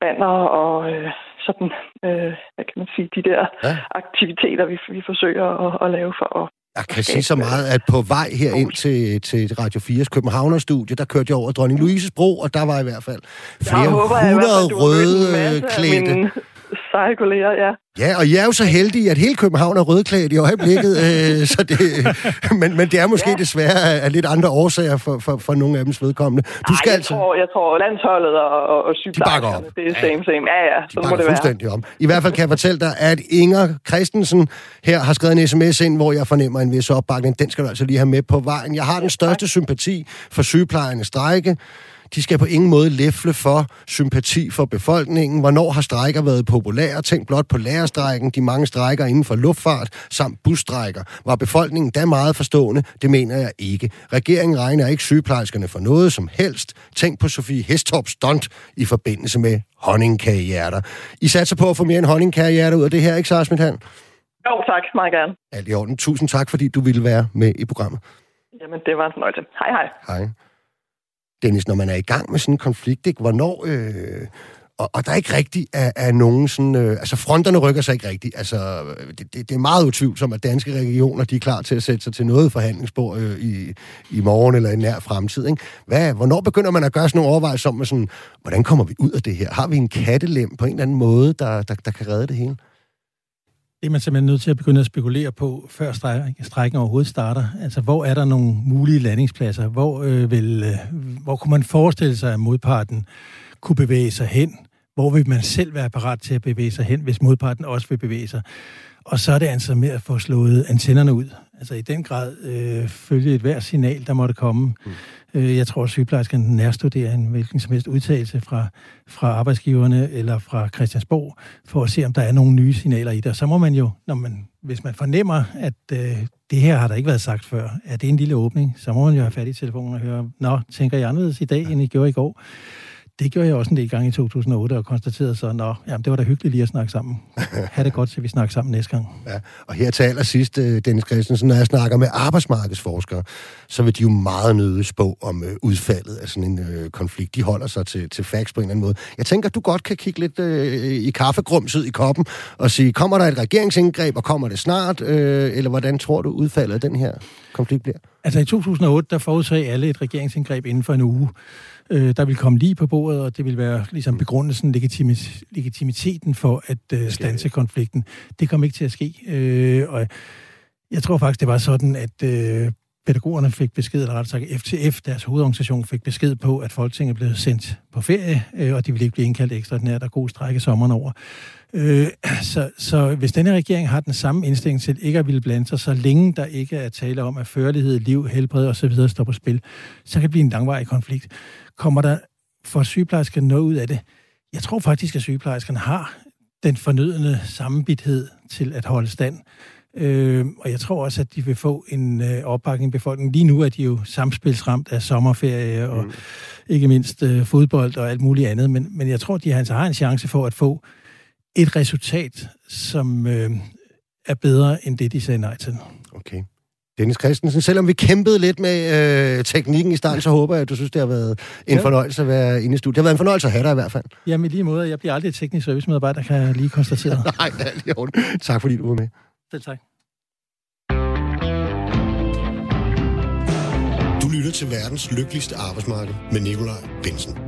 banner og øh, sådan, øh, hvad kan man sige, de der ja. aktiviteter, vi, vi forsøger at, at lave for at jeg kan sige så meget, at på vej her ind til, til Radio 4's Københavner-studie, der kørte jeg over Dronning Louises bro, og der var i hvert fald flere hundrede røde klædte seje kolleger, ja. Ja, og jeg er jo så heldig, at hele København er rødklædt i øjeblikket, øh, så det, men, men det er måske ja. desværre af lidt andre årsager for, for, for nogle af dems vedkommende. Du skal Ej, jeg, altså... tror, jeg tror, landsholdet og, og, og sygeplejerskerne, det er same, same. Ja, ja, så må det være. om. I hvert fald kan jeg fortælle dig, at Inger Christensen her har skrevet en sms ind, hvor jeg fornemmer en vis opbakning. Den skal du altså lige have med på vejen. Jeg har den største sympati for sygeplejerne strække. De skal på ingen måde læfle for sympati for befolkningen. Hvornår har strækker været populære? Tænk blot på lærerstrækken, de mange strækker inden for luftfart samt busstrækker. Var befolkningen da meget forstående? Det mener jeg ikke. Regeringen regner ikke sygeplejerskerne for noget som helst. Tænk på Sofie Hestorps stunt i forbindelse med honningkagehjerter. I satser på at få mere end honningkagehjerter ud af det her, ikke Sara Smithan? Jo, tak. Meget gerne. Alt i orden. Tusind tak, fordi du ville være med i programmet. Jamen, det var en fornøjelse. Hej, hej. Hej. Dennis, når man er i gang med sådan en konflikt, ikke? hvornår... Øh, og, og der er ikke rigtigt af, af nogen sådan... Øh, altså, fronterne rykker sig ikke rigtigt. Altså, det, det, det er meget utvivlsomt, at danske regioner, de er klar til at sætte sig til noget forhandlingsbord øh, i, i morgen eller i nær fremtid. Ikke? Hvad, hvornår begynder man at gøre sådan nogle overvejelser om, sådan, hvordan kommer vi ud af det her? Har vi en kattelem på en eller anden måde, der, der, der kan redde det hele? Det er man simpelthen nødt til at begynde at spekulere på, før strækken overhovedet starter. Altså, hvor er der nogle mulige landingspladser? Hvor, øh, vil, øh, hvor kunne man forestille sig, at modparten kunne bevæge sig hen? Hvor vil man selv være parat til at bevæge sig hen, hvis modparten også vil bevæge sig? Og så er det altså med at få slået antennerne ud. Altså i den grad øh, følge et hver signal, der måtte komme. Mm. Øh, jeg tror, at sygeplejersken nærstuderer en hvilken som helst udtalelse fra, fra arbejdsgiverne eller fra Christiansborg, for at se, om der er nogle nye signaler i det. Og så må man jo, når man, hvis man fornemmer, at øh, det her har der ikke været sagt før, at det er en lille åbning, så må man jo have fat i telefonen og høre, nå, tænker jeg anderledes i dag, end I gjorde i går? Det gjorde jeg også en del gange i 2008 og konstaterede så, nå, jamen, det var da hyggeligt lige at snakke sammen. Ha' det godt, så vi snakker sammen næste gang. Ja, og her til allersidst, øh, Dennis Christensen, når jeg snakker med arbejdsmarkedsforskere, så vil de jo meget nøde spå om øh, udfaldet af sådan en øh, konflikt. De holder sig til, til facts på en eller anden måde. Jeg tænker, at du godt kan kigge lidt øh, i kaffegrumset i koppen og sige, kommer der et regeringsindgreb, og kommer det snart? Øh, eller hvordan tror du, udfaldet af den her konflikt bliver? Altså i 2008, der forudsagde alle et regeringsindgreb inden for en uge. Øh, der vil komme lige på bordet, og det vil være ligesom begrundelsen, legitimis, legitimiteten for at øh, stanse konflikten. Det kom ikke til at ske. Øh, og jeg tror faktisk, det var sådan, at øh, pædagogerne fik besked, eller rettere sagt FTF, deres hovedorganisation, fik besked på, at Folketinget blev sendt på ferie, øh, og de ville ikke blive indkaldt ekstra den her, der god strække sommeren over. Øh, så, så hvis denne regering har den samme indstilling til ikke at ville blande sig, så længe der ikke er tale om, at førlighed, liv, helbred osv. står på spil, så kan det blive en langvarig konflikt. Kommer der for sygeplejerskerne noget ud af det? Jeg tror faktisk, at sygeplejerskerne har den fornødende sammenbithed til at holde stand. Øh, og jeg tror også, at de vil få en øh, opbakning i befolkningen. Lige nu er de jo samspilsramt af sommerferie og mm. ikke mindst øh, fodbold og alt muligt andet. Men, men jeg tror, de altså har en chance for at få et resultat, som øh, er bedre end det, de sagde nej til. Okay. Dennis Christensen, selvom vi kæmpede lidt med øh, teknikken i starten, så håber jeg, at du synes, det har været en ja. fornøjelse at være inde i studiet. Det har været en fornøjelse at have dig i hvert fald. Jamen lige måde. Jeg bliver aldrig teknisk servicemedarbejder, kan jeg lige konstatere. Nej, det er lige Tak fordi du var med. Selv tak. Du lytter til verdens lykkeligste arbejdsmarked med Nikolaj Bensen.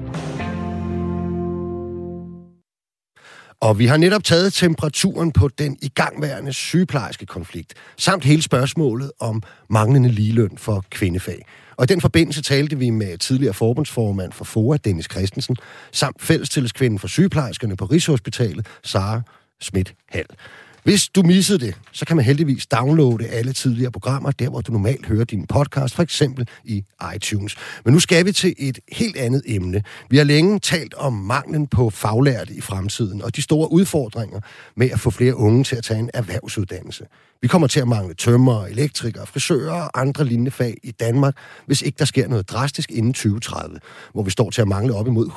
Og vi har netop taget temperaturen på den igangværende sygeplejerske konflikt, samt hele spørgsmålet om manglende ligeløn for kvindefag. Og i den forbindelse talte vi med tidligere forbundsformand for FOA, Dennis Christensen, samt fællestilleskvinden for sygeplejerskerne på Rigshospitalet, Sara Schmidt Hall. Hvis du missede det, så kan man heldigvis downloade alle tidligere programmer, der hvor du normalt hører din podcast, for eksempel i iTunes. Men nu skal vi til et helt andet emne. Vi har længe talt om manglen på faglærte i fremtiden, og de store udfordringer med at få flere unge til at tage en erhvervsuddannelse. Vi kommer til at mangle tømmer, elektrikere, frisører og andre lignende fag i Danmark, hvis ikke der sker noget drastisk inden 2030, hvor vi står til at mangle op imod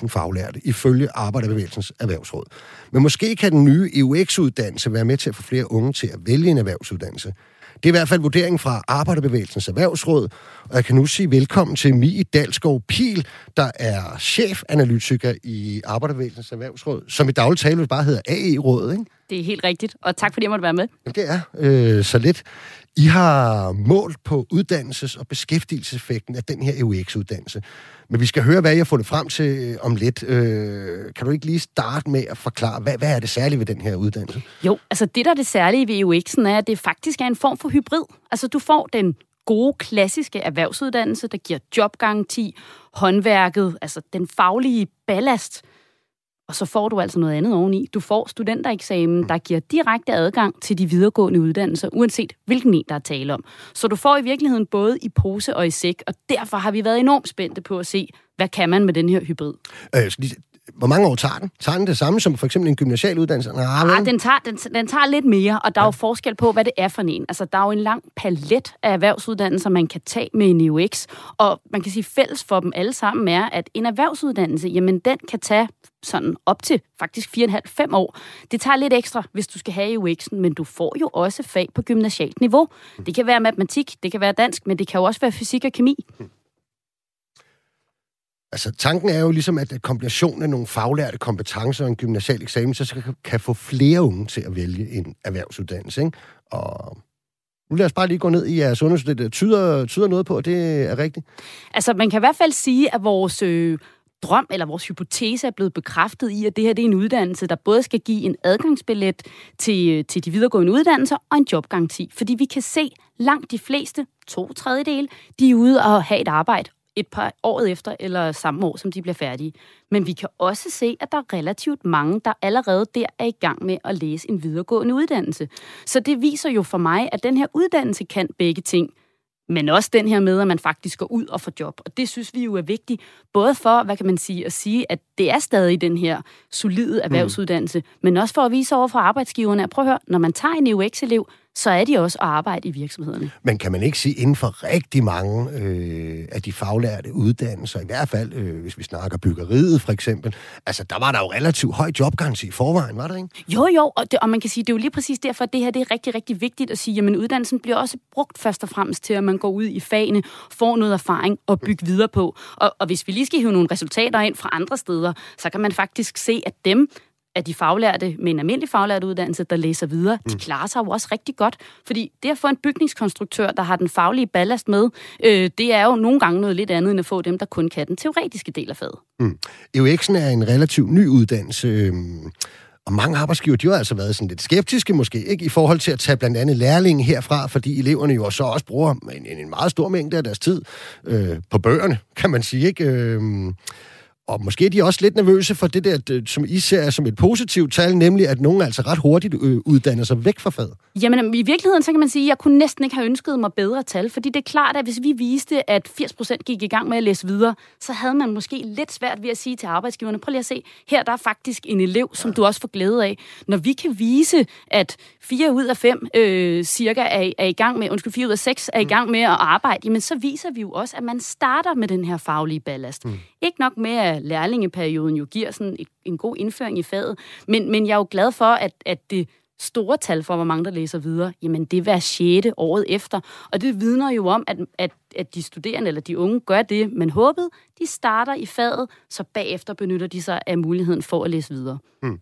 100.000 faglærte ifølge Arbejderbevægelsens Erhvervsråd. Men måske kan den nye EUX-uddannelse være med til at få flere unge til at vælge en erhvervsuddannelse. Det er i hvert fald vurderingen fra Arbejderbevægelsens Erhvervsråd, og jeg kan nu sige velkommen til Mie Dalskov Pil, der er chefanalytiker i Arbejderbevægelsens Erhvervsråd, som i daglig tale bare hedder AE-rådet, ikke? Det er helt rigtigt, og tak fordi jeg måtte være med. Det er øh, så lidt. I har målt på uddannelses- og beskæftigelseseffekten af den her EUX-uddannelse. Men vi skal høre, hvad I har fundet frem til øh, om lidt. Øh, kan du ikke lige starte med at forklare, hvad, hvad er det særlige ved den her uddannelse? Jo, altså det, der er det særlige ved EUX'en, er, at det faktisk er en form for hybrid. Altså du får den gode, klassiske erhvervsuddannelse, der giver jobgaranti, håndværket, altså den faglige ballast, og så får du altså noget andet oveni. Du får studentereksamen, der giver direkte adgang til de videregående uddannelser, uanset hvilken en, der er tale om. Så du får i virkeligheden både i pose og i sæk, og derfor har vi været enormt spændte på at se, hvad kan man med den her hybrid. Øh, skal lige, hvor mange år tager den? Tager den det samme som for eksempel en gymnasial uddannelse? Nej, ah, den, tager, den, den tager lidt mere, og der ja. er jo forskel på, hvad det er for en. Altså, der er jo en lang palet af erhvervsuddannelser, man kan tage med en EUX, og man kan sige, fælles for dem alle sammen er, at en erhvervsuddannelse, jamen den kan tage sådan op til faktisk 4,5-5 år. Det tager lidt ekstra, hvis du skal have UX'en, men du får jo også fag på gymnasialt niveau. Det kan være matematik, det kan være dansk, men det kan jo også være fysik og kemi. Altså, tanken er jo ligesom, at kombinationen af nogle faglærte kompetencer og en gymnasial eksamen, så kan få flere unge til at vælge en erhvervsuddannelse. Ikke? Og nu lad os bare lige gå ned i jeres undersøgelse. Det tyder, tyder noget på, at det er rigtigt? Altså, man kan i hvert fald sige, at vores øh, drøm eller vores hypotese er blevet bekræftet i, at det her det er en uddannelse, der både skal give en adgangsbillet til, øh, til de videregående uddannelser og en jobgaranti. Fordi vi kan se, langt de fleste, to tredjedel, de er ude og have et arbejde et par år efter eller samme år, som de bliver færdige. Men vi kan også se, at der er relativt mange, der allerede der er i gang med at læse en videregående uddannelse. Så det viser jo for mig, at den her uddannelse kan begge ting – men også den her med, at man faktisk går ud og får job. Og det synes vi jo er vigtigt, både for, hvad kan man sige, at sige, at det er stadig den her solide erhvervsuddannelse, mm. men også for at vise over for arbejdsgiverne, at prøv at høre, når man tager en EUX-elev, så er de også at arbejde i virksomhederne. Men kan man ikke sige, inden for rigtig mange øh, af de faglærte uddannelser, i hvert fald øh, hvis vi snakker byggeriet for eksempel, altså der var der jo relativt høj jobgaranti i forvejen, var der ikke? Jo, jo, og, det, og man kan sige, det er jo lige præcis derfor, at det her det er rigtig, rigtig vigtigt at sige, jamen uddannelsen bliver også brugt først og fremmest til, at man går ud i fagene, får noget erfaring og bygge videre på. Og, og hvis vi lige skal hive nogle resultater ind fra andre steder, så kan man faktisk se, at dem, af de faglærte med en almindelig faglært uddannelse, der læser videre, de mm. klarer sig jo også rigtig godt. Fordi det at få en bygningskonstruktør, der har den faglige ballast med, øh, det er jo nogle gange noget lidt andet, end at få dem, der kun kan den teoretiske del af faget. Mm. EUX'en er en relativt ny uddannelse, øh, og mange arbejdsgiver, de har altså været sådan lidt skeptiske måske, ikke i forhold til at tage blandt andet lærlinge herfra, fordi eleverne jo så også bruger en, en meget stor mængde af deres tid øh, på bøgerne, kan man sige, ikke? Øh, og måske er de også lidt nervøse for det der, som I ser som et positivt tal, nemlig at nogen altså ret hurtigt øh, uddanner sig væk fra faget. Jamen i virkeligheden, så kan man sige, at jeg kunne næsten ikke have ønsket mig bedre tal, fordi det er klart, at hvis vi viste, at 80% gik i gang med at læse videre, så havde man måske lidt svært ved at sige til arbejdsgiverne, prøv lige at se, her der er faktisk en elev, som du også får glæde af. Når vi kan vise, at 4 ud af 5 øh, cirka er, er i gang med, undskyld, 4 ud af 6 er i gang med at arbejde, jamen så viser vi jo også, at man starter med den her faglige ballast. Mm. Ikke nok med, at lærlingeperioden jo giver sådan et, en god indføring i faget, men, men jeg er jo glad for, at, at det store tal for, hvor mange der læser videre, jamen det er hver sjette året efter. Og det vidner jo om, at, at, at de studerende eller de unge gør det, man håbede. De starter i faget, så bagefter benytter de sig af muligheden for at læse videre. Hmm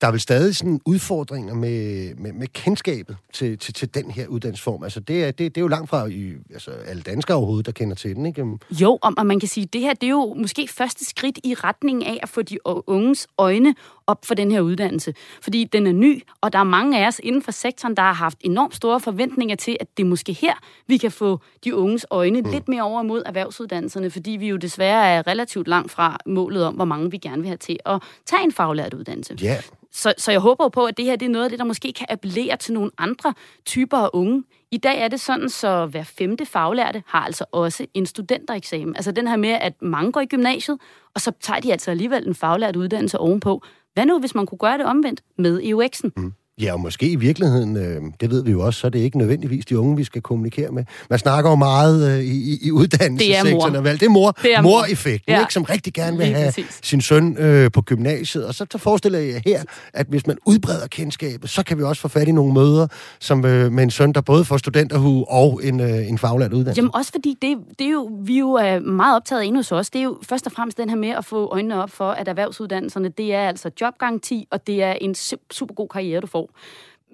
der er vel stadig sådan udfordringer med, med, med kendskabet til, til, til den her uddannelsesform. Altså, det er, det, det er jo langt fra i, altså, alle danskere overhovedet, der kender til den, ikke? Øhm. Jo, og, man kan sige, at det her det er jo måske første skridt i retning af at få de unges øjne op for den her uddannelse. Fordi den er ny, og der er mange af os inden for sektoren, der har haft enormt store forventninger til, at det er måske her, vi kan få de unges øjne mm. lidt mere over mod erhvervsuddannelserne, fordi vi jo desværre er relativt langt fra målet om, hvor mange vi gerne vil have til at tage en faglært uddannelse. Ja, så, så jeg håber på, at det her det er noget af det, der måske kan appellere til nogle andre typer af unge. I dag er det sådan, så hver femte faglærte har altså også en studentereksamen. Altså den her med, at mange går i gymnasiet, og så tager de altså alligevel en faglært uddannelse ovenpå. Hvad nu, hvis man kunne gøre det omvendt med EUX'en? Mm. Ja, og måske i virkeligheden, øh, det ved vi jo også, så er det ikke nødvendigvis de unge, vi skal kommunikere med. Man snakker jo meget øh, i, i uddannelsessektoren. Det er mor. Det er mor. Det er mor. Mor-effekten, Ja. ikke, som rigtig gerne vil Lige have præcis. sin søn øh, på gymnasiet. Og så, så forestiller jeg her, at hvis man udbreder kendskabet, så kan vi også få fat i nogle møder som, øh, med en søn, der både får studenterhue og en, øh, en faglært uddannelse. Jamen også fordi, det, det er jo, vi jo er meget optaget af inde hos os, det er jo først og fremmest den her med at få øjnene op for, at erhvervsuddannelserne, det er altså jobgaranti, og det er en su- super god karriere, du får.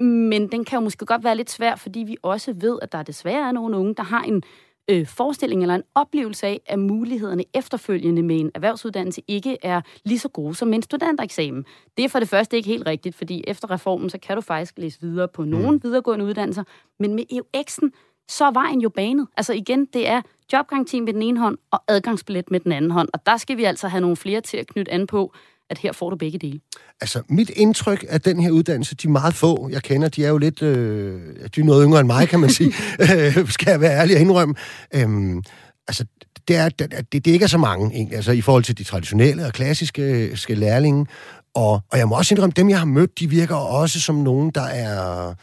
Men den kan jo måske godt være lidt svær, fordi vi også ved, at der desværre er nogle unge, der har en øh, forestilling eller en oplevelse af, at mulighederne efterfølgende med en erhvervsuddannelse ikke er lige så gode som en studentereksamen. Det er for det første ikke helt rigtigt, fordi efter reformen, så kan du faktisk læse videre på nogle videregående uddannelser, men med EUX'en, så er vejen jo banet. Altså igen, det er jobgaranti med den ene hånd og adgangsbillet med den anden hånd. Og der skal vi altså have nogle flere til at knytte an på, at her får du begge dele. Altså, mit indtryk af den her uddannelse, de meget få, jeg kender, de er jo lidt, øh, de er noget yngre end mig, kan man sige, øh, skal jeg være ærlig og indrømme. Øhm, altså, det er, det, det ikke er så mange, egentlig, altså i forhold til de traditionelle og klassiske skal lærlinge. Og, og jeg må også indrømme, dem jeg har mødt, de virker også som nogen, der er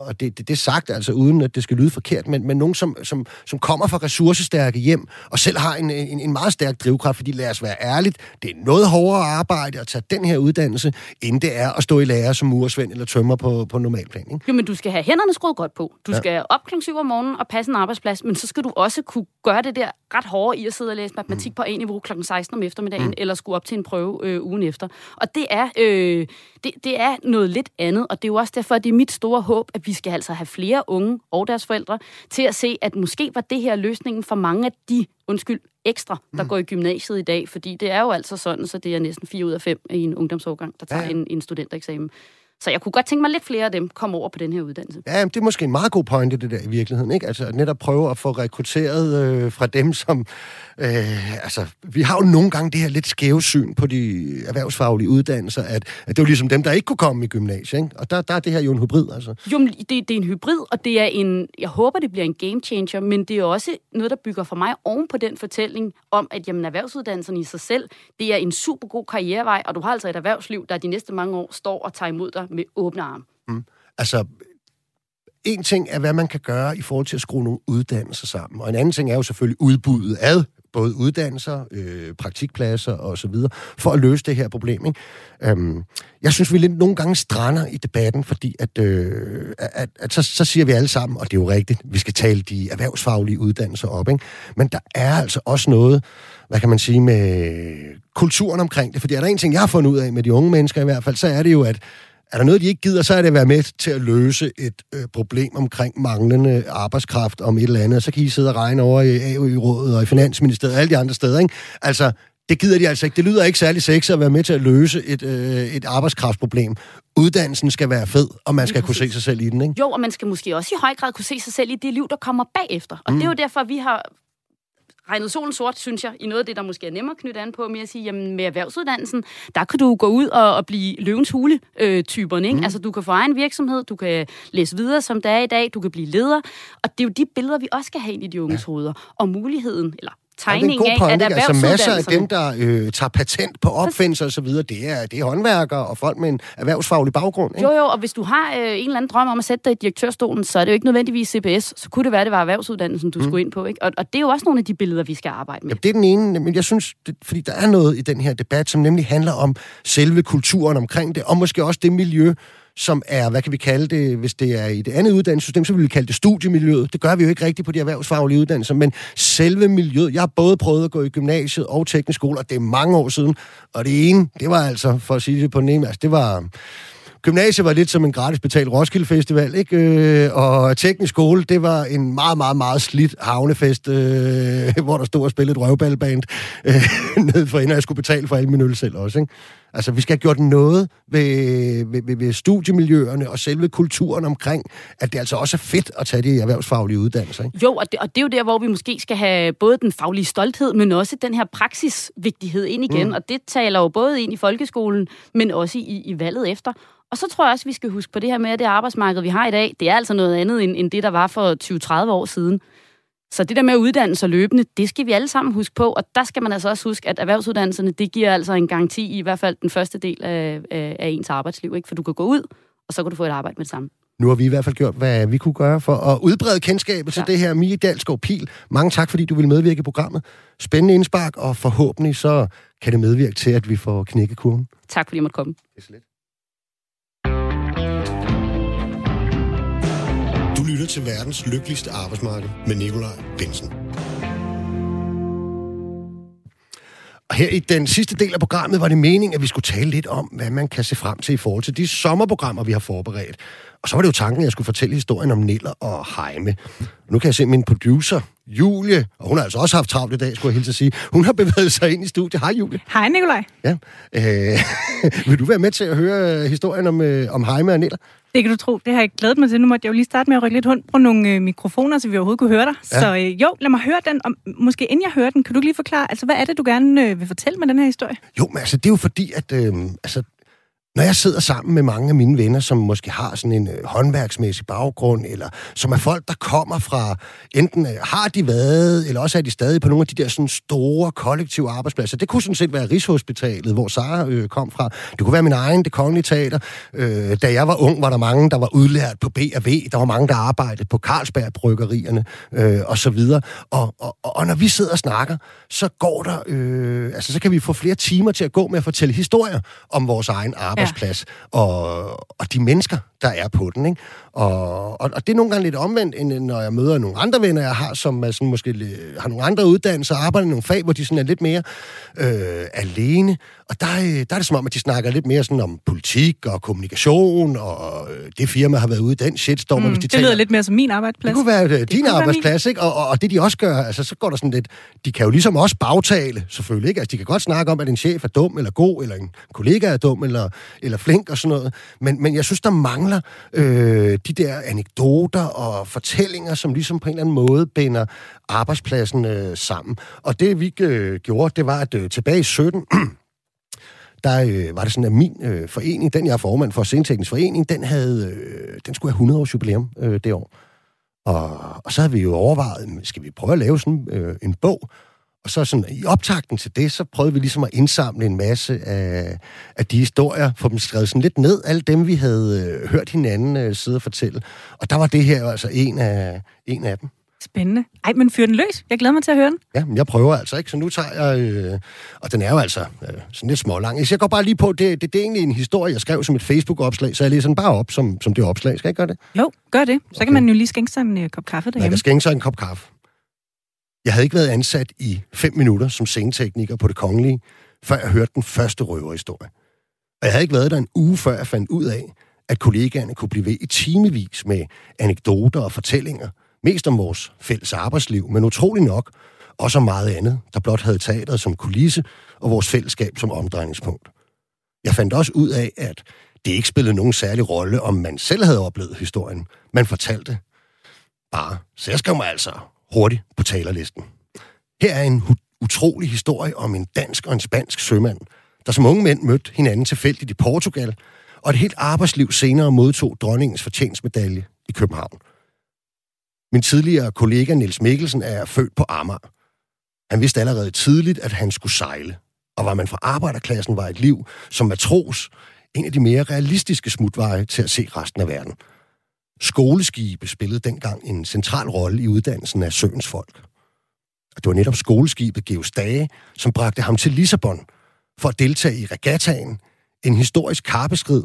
og det, det, det er sagt altså uden, at det skal lyde forkert, men, men nogen, som, som, som kommer fra ressourcestærke hjem, og selv har en, en, en meget stærk drivkraft, fordi lad os være ærligt, det er noget hårdere arbejde at tage den her uddannelse, end det er at stå i lære som muresvend eller tømmer på, på normalplan. Ikke? Jo, men du skal have hænderne skruet godt på. Du Ja. skal op kl. 7 om morgenen og passe en arbejdsplads, men så skal du også kunne gøre det der ret hårde i at sidde og læse matematik mm. på A-niveau kl. 16 om eftermiddagen, mm. eller skulle op til en prøve øh, ugen efter. Og det er, øh, det, det er noget lidt andet, og det er jo også derfor, at det er mit store håb, at vi skal altså have flere unge og deres forældre til at se, at måske var det her løsningen for mange af de, undskyld, ekstra, der mm. går i gymnasiet i dag, fordi det er jo altså sådan, så det er næsten 4 ud af 5 i en ungdomsårgang, der tager ja. en, en studentereksamen. Så jeg kunne godt tænke mig lidt flere af dem komme over på den her uddannelse. Ja, det er måske en meget god pointe, det der i virkeligheden, ikke? Altså at netop prøve at få rekrutteret øh, fra dem, som... Øh, altså, vi har jo nogle gange det her lidt skæve syn på de erhvervsfaglige uddannelser, at, at det er jo ligesom dem, der ikke kunne komme i gymnasiet, ikke? Og der, der er det her jo en hybrid, altså. Jo, det, det er en hybrid, og det er en, jeg håber, det bliver en game changer, men det er også noget, der bygger for mig oven på den fortælling om, at jamen, erhvervsuddannelserne i sig selv, det er en super god karrierevej, og du har altså et erhvervsliv, der de næste mange år står og tager imod dig med åbne arme. Mm. Altså, en ting er, hvad man kan gøre i forhold til at skrue nogle uddannelser sammen, og en anden ting er jo selvfølgelig udbuddet ad både uddannelser, øh, praktikpladser og så videre, for at løse det her problem. Ikke? Øhm, jeg synes, vi lidt nogle gange strander i debatten, fordi at, øh, at, at så, så siger vi alle sammen, og det er jo rigtigt, vi skal tale de erhvervsfaglige uddannelser op, ikke? men der er altså også noget, hvad kan man sige, med kulturen omkring det, fordi er der en ting, jeg har fundet ud af med de unge mennesker i hvert fald, så er det jo, at er der noget, de ikke gider, så er det at være med til at løse et øh, problem omkring manglende arbejdskraft om et eller andet. Så kan I sidde og regne over i AU-rådet og i Finansministeriet og alle de andre steder. Ikke? Altså, det gider de altså ikke. Det lyder ikke særlig sexet at være med til at løse et, øh, et arbejdskraftproblem. Uddannelsen skal være fed, og man skal kunne se sig selv i den. Ikke? Jo, og man skal måske også i høj grad kunne se sig selv i det liv, der kommer bagefter. Og mm. det er jo derfor, vi har regnet solen sort, synes jeg, i noget af det, der måske er nemmere at knytte an på, med at sige, jamen med erhvervsuddannelsen, der kan du gå ud og, og blive løvens hule-typerne, ikke? Mm. Altså, du kan få egen virksomhed, du kan læse videre, som det er i dag, du kan blive leder, og det er jo de billeder, vi også skal have ind i de unges hoveder, og muligheden, eller Ja, er tegningen god af, at ikke? Altså masser af erhvervsuddannelserne... dem, der øh, tager patent på opfindelser og så videre, det er, det er håndværkere og folk med en erhvervsfaglig baggrund. Ikke? Jo, jo, og hvis du har øh, en eller anden drøm om at sætte dig i direktørstolen, så er det jo ikke nødvendigvis CBS, så kunne det være, det var erhvervsuddannelsen, du mm. skulle ind på. Ikke? Og, og det er jo også nogle af de billeder, vi skal arbejde med. Ja, det er den ene, men jeg synes, det, fordi der er noget i den her debat, som nemlig handler om selve kulturen omkring det, og måske også det miljø, som er, hvad kan vi kalde det, hvis det er i det andet uddannelsessystem, så vil vi kalde det studiemiljøet. Det gør vi jo ikke rigtigt på de erhvervsfaglige uddannelser, men selve miljøet. Jeg har både prøvet at gå i gymnasiet og teknisk skole, og det er mange år siden, og det ene, det var altså, for at sige det på den ene, altså det var... Gymnasiet var lidt som en gratis betalt Roskilde Festival, ikke? Øh, og teknisk skole, det var en meget, meget, meget slidt havnefest, øh, hvor der stod og spillede et røvballband øh, nede for inden, og jeg skulle betale for alle mine øl selv også, ikke? Altså, vi skal have gjort noget ved, ved, ved, ved studiemiljøerne og selve kulturen omkring, at det altså også er fedt at tage de erhvervsfaglige uddannelser, ikke? Jo, og det, og det er jo der, hvor vi måske skal have både den faglige stolthed, men også den her praksisvigtighed ind igen. Mm. Og det taler jo både ind i folkeskolen, men også i, i valget efter. Og så tror jeg også, vi skal huske på det her med, at det arbejdsmarked, vi har i dag, det er altså noget andet end, end det, der var for 20-30 år siden. Så det der med at uddanne sig løbende, det skal vi alle sammen huske på, og der skal man altså også huske, at erhvervsuddannelserne, det giver altså en garanti i, i hvert fald den første del af, af, ens arbejdsliv, ikke? For du kan gå ud, og så kan du få et arbejde med det samme. Nu har vi i hvert fald gjort, hvad vi kunne gøre for at udbrede kendskabet til det her. Mie Dalsgaard Pil, mange tak, fordi du vil medvirke i programmet. Spændende indspark, og forhåbentlig så kan det medvirke til, at vi får knækket kurven. Tak fordi jeg måtte komme. Det er så lidt. Lytter til verdens lykkeligste arbejdsmarked med Nikolaj Bensen. Og her i den sidste del af programmet var det meningen, at vi skulle tale lidt om, hvad man kan se frem til i forhold til de sommerprogrammer, vi har forberedt. Og så var det jo tanken, at jeg skulle fortælle historien om Niller og Heime. Nu kan jeg se min producer, Julie, og hun har altså også haft travlt i dag, skulle jeg hilse at sige. Hun har bevæget sig ind i studiet. Hej, Julie. Hej, Nikolaj. Ja. Øh, vil du være med til at høre historien om, øh, om Heime og Niller? Det kan du tro. Det har jeg glædet mig til. Nu måtte jeg jo lige starte med at rykke lidt rundt på nogle øh, mikrofoner, så vi overhovedet kunne høre dig. Ja. Så øh, jo, lad mig høre den. Og måske inden jeg hører den, kan du lige forklare, altså hvad er det, du gerne øh, vil fortælle med den her historie? Jo, men altså, det er jo fordi, at øh, altså, når jeg sidder sammen med mange af mine venner, som måske har sådan en øh, håndværksmæssig baggrund, eller som er folk, der kommer fra, enten øh, har de været, eller også er de stadig på nogle af de der sådan store kollektive arbejdspladser. Det kunne sådan set være Rigshospitalet, hvor Sara øh, kom fra. Det kunne være min egen, det kongelige teater. Øh, da jeg var ung, var der mange, der var udlært på B&V. Der var mange, der arbejdede på Carlsberg-bryggerierne, øh, og så videre. Og, og, og når vi sidder og snakker, så går der, øh, altså så kan vi få flere timer til at gå med at fortælle historier om vores egen arbejde arbejdsplads, ja. og, og de mennesker, der er på den. Ikke? Og, og, og det er nogle gange lidt omvendt, end når jeg møder nogle andre venner, jeg har, som er sådan, måske har nogle andre uddannelser og arbejder i nogle fag, hvor de sådan er lidt mere øh, alene. Og der, der er det som om, at de snakker lidt mere sådan om politik og kommunikation, og øh, det firma har været ude i den shitstorm. Mm, hvis de det lyder taler, lidt mere som min arbejdsplads. Det kunne være det din arbejdsplads, ikke? Og, og, og det de også gør, altså så går der sådan lidt, de kan jo ligesom også bagtale, selvfølgelig, ikke? Altså de kan godt snakke om, at en chef er dum eller god, eller en kollega er dum eller, eller flink og sådan noget. Men, men jeg synes, der mangler øh, Øh, de der anekdoter og fortællinger, som ligesom på en eller anden måde binder arbejdspladsen øh, sammen. Og det vi øh, gjorde, det var, at øh, tilbage i 17 der øh, var det sådan, at min øh, forening, den jeg er formand for, Sceneteknisk Forening, den, havde, øh, den skulle have 100 års jubilæum øh, det år. Og, og så havde vi jo overvejet, skal vi prøve at lave sådan øh, en bog? Og så sådan, i optakten til det, så prøvede vi ligesom at indsamle en masse af, af de historier, få dem skrevet sådan lidt ned, alle dem, vi havde øh, hørt hinanden øh, sidde og fortælle. Og der var det her altså en af, en af dem. Spændende. Ej, men fyr den løs. Jeg glæder mig til at høre den. Ja, men jeg prøver altså ikke, så nu tager jeg... Øh, og den er jo altså øh, sådan lidt smålang. Så jeg går bare lige på, det, det, det er egentlig en historie, jeg skrev som et Facebook-opslag, så jeg læser den bare op som, som det opslag. Skal jeg gøre det? Jo, gør det. Så okay. kan man jo lige skænke sig en uh, kop kaffe derhjemme. Nej, der skænke sig en kop kaffe. Jeg havde ikke været ansat i fem minutter som scenetekniker på det kongelige, før jeg hørte den første røverhistorie. Og jeg havde ikke været der en uge før jeg fandt ud af, at kollegaerne kunne blive ved i timevis med anekdoter og fortællinger, mest om vores fælles arbejdsliv, men utrolig nok også om meget andet, der blot havde teateret som kulisse og vores fællesskab som omdrejningspunkt. Jeg fandt også ud af, at det ikke spillede nogen særlig rolle, om man selv havde oplevet historien. Man fortalte bare. Så jeg skrev mig altså hurtigt på talerlisten. Her er en utrolig historie om en dansk og en spansk sømand, der som unge mænd mødte hinanden tilfældigt i Portugal, og et helt arbejdsliv senere modtog dronningens fortjensmedalje i København. Min tidligere kollega Niels Mikkelsen er født på Amager. Han vidste allerede tidligt, at han skulle sejle. Og var man fra arbejderklassen, var et liv som matros en af de mere realistiske smutveje til at se resten af verden. Skoleskibe spillede dengang en central rolle i uddannelsen af søens folk. Og det var netop skoleskibet Geos Dage, som bragte ham til Lissabon for at deltage i regattaen, en historisk karpeskrid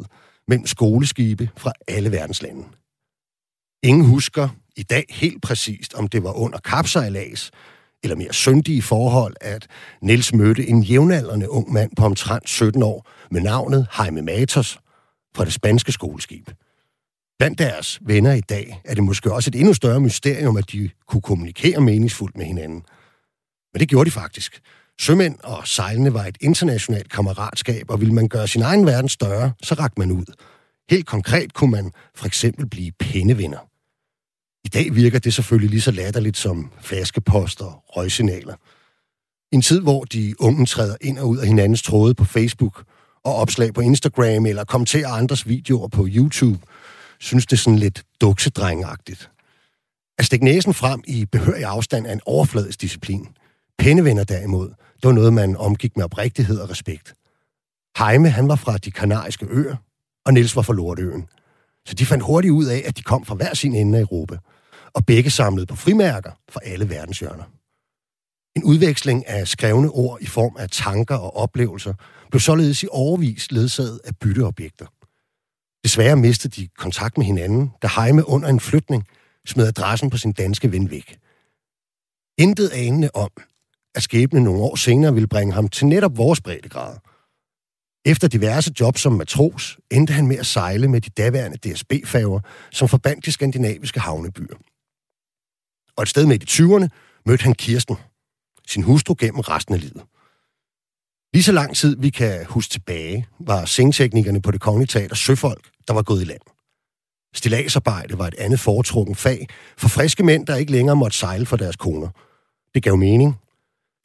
mellem skoleskibe fra alle verdens lande. Ingen husker i dag helt præcist, om det var under kapsejlads, eller mere syndige forhold, at Niels mødte en jævnaldrende ung mand på omtrent 17 år med navnet Jaime Matos fra det spanske skoleskib. Blandt deres venner i dag er det måske også et endnu større mysterium, at de kunne kommunikere meningsfuldt med hinanden. Men det gjorde de faktisk. Sømænd og sejlende var et internationalt kammeratskab, og ville man gøre sin egen verden større, så rakte man ud. Helt konkret kunne man for eksempel blive pindevinder. I dag virker det selvfølgelig lige så latterligt som flaskeposter og røgsignaler. I en tid, hvor de unge træder ind og ud af hinandens tråde på Facebook og opslag på Instagram eller kommenterer andres videoer på YouTube, synes det sådan lidt duksedrengagtigt. At stikke næsen frem i behørig afstand er en overfladisk disciplin. Pindevenner derimod, det var noget, man omgik med oprigtighed og respekt. Heime, han var fra de kanariske øer, og Niels var fra Lortøen. Så de fandt hurtigt ud af, at de kom fra hver sin ende af Europa, og begge samlede på frimærker fra alle verdenshjørner. En udveksling af skrevne ord i form af tanker og oplevelser blev således i overvis ledsaget af bytteobjekter. Desværre mistede de kontakt med hinanden, da Heime under en flytning smed adressen på sin danske ven væk. Intet anende om, at skæbne nogle år senere ville bringe ham til netop vores breddegrader. Efter diverse jobs som matros, endte han med at sejle med de daværende DSB-færger, som forbandt de skandinaviske havnebyer. Og et sted midt i 20'erne mødte han Kirsten, sin hustru gennem resten af livet. Lige så lang tid vi kan huske tilbage, var sengteknikerne på det kongelige teater søfolk, der var gået i land. Stilagsarbejde var et andet foretrukken fag for friske mænd, der ikke længere måtte sejle for deres koner. Det gav mening.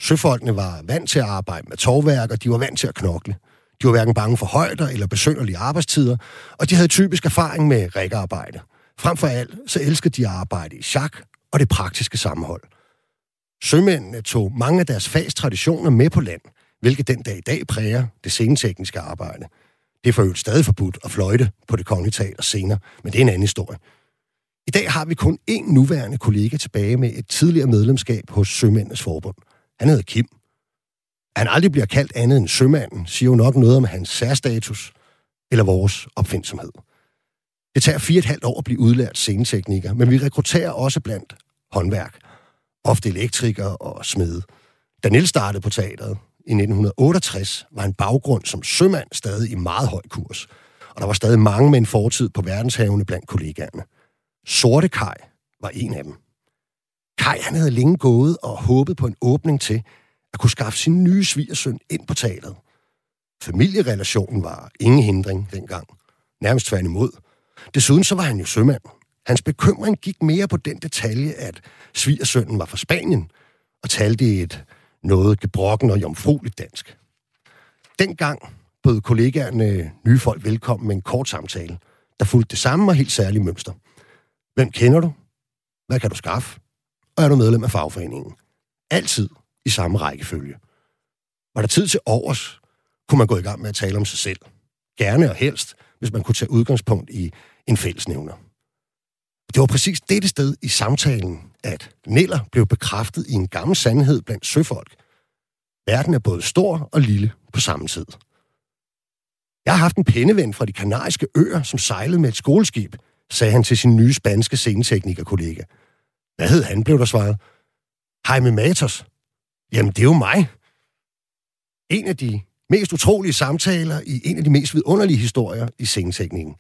Søfolkene var vant til at arbejde med tovværk, og de var vant til at knokle. De var hverken bange for højder eller besønderlige arbejdstider, og de havde typisk erfaring med rækkearbejde. Frem for alt, så elskede de at arbejde i chak og det praktiske sammenhold. Sømændene tog mange af deres fags traditioner med på land, hvilket den dag i dag præger det scenetekniske arbejde. Det er for øvrigt stadig forbudt at fløjte på det kongelige teater senere, men det er en anden historie. I dag har vi kun én nuværende kollega tilbage med et tidligere medlemskab hos Sømændenes Forbund. Han hedder Kim. Han aldrig bliver kaldt andet end sømanden, siger jo nok noget om hans særstatus eller vores opfindsomhed. Det tager fire et halvt år at blive udlært scenetekniker, men vi rekrutterer også blandt håndværk, ofte elektrikere og smede. Da Niels startede på teateret i 1968, var en baggrund som sømand stadig i meget høj kurs, og der var stadig mange med en fortid på verdenshavene blandt kollegaerne. Sorte Kai var en af dem. Kai han havde længe gået og håbet på en åbning til at kunne skaffe sin nye svigersøn ind på talet. Familierelationen var ingen hindring dengang. Nærmest tværtimod. Desuden så var han jo sømand. Hans bekymring gik mere på den detalje, at svigersønnen var fra Spanien og talte et noget gebrokken og jomfrueligt dansk. Dengang bød kollegaerne nye folk velkommen med en kort samtale, der fulgte det samme og helt særlige mønster. Hvem kender du? Hvad kan du skaffe? Og er du medlem af fagforeningen? Altid i samme rækkefølge. Var der tid til overs, kunne man gå i gang med at tale om sig selv. Gerne og helst, hvis man kunne tage udgangspunkt i en fællesnævner. Det var præcis dette sted i samtalen, at Neller blev bekræftet i en gammel sandhed blandt søfolk. Verden er både stor og lille på samme tid. Jeg har haft en pindeven fra de kanariske øer, som sejlede med et skoleskib, sagde han til sin nye spanske sceneteknikerkollega. Hvad hed han, blev der svaret. Jaime Matos. Jamen, det er jo mig. En af de mest utrolige samtaler i en af de mest vidunderlige historier i sceneteknikken.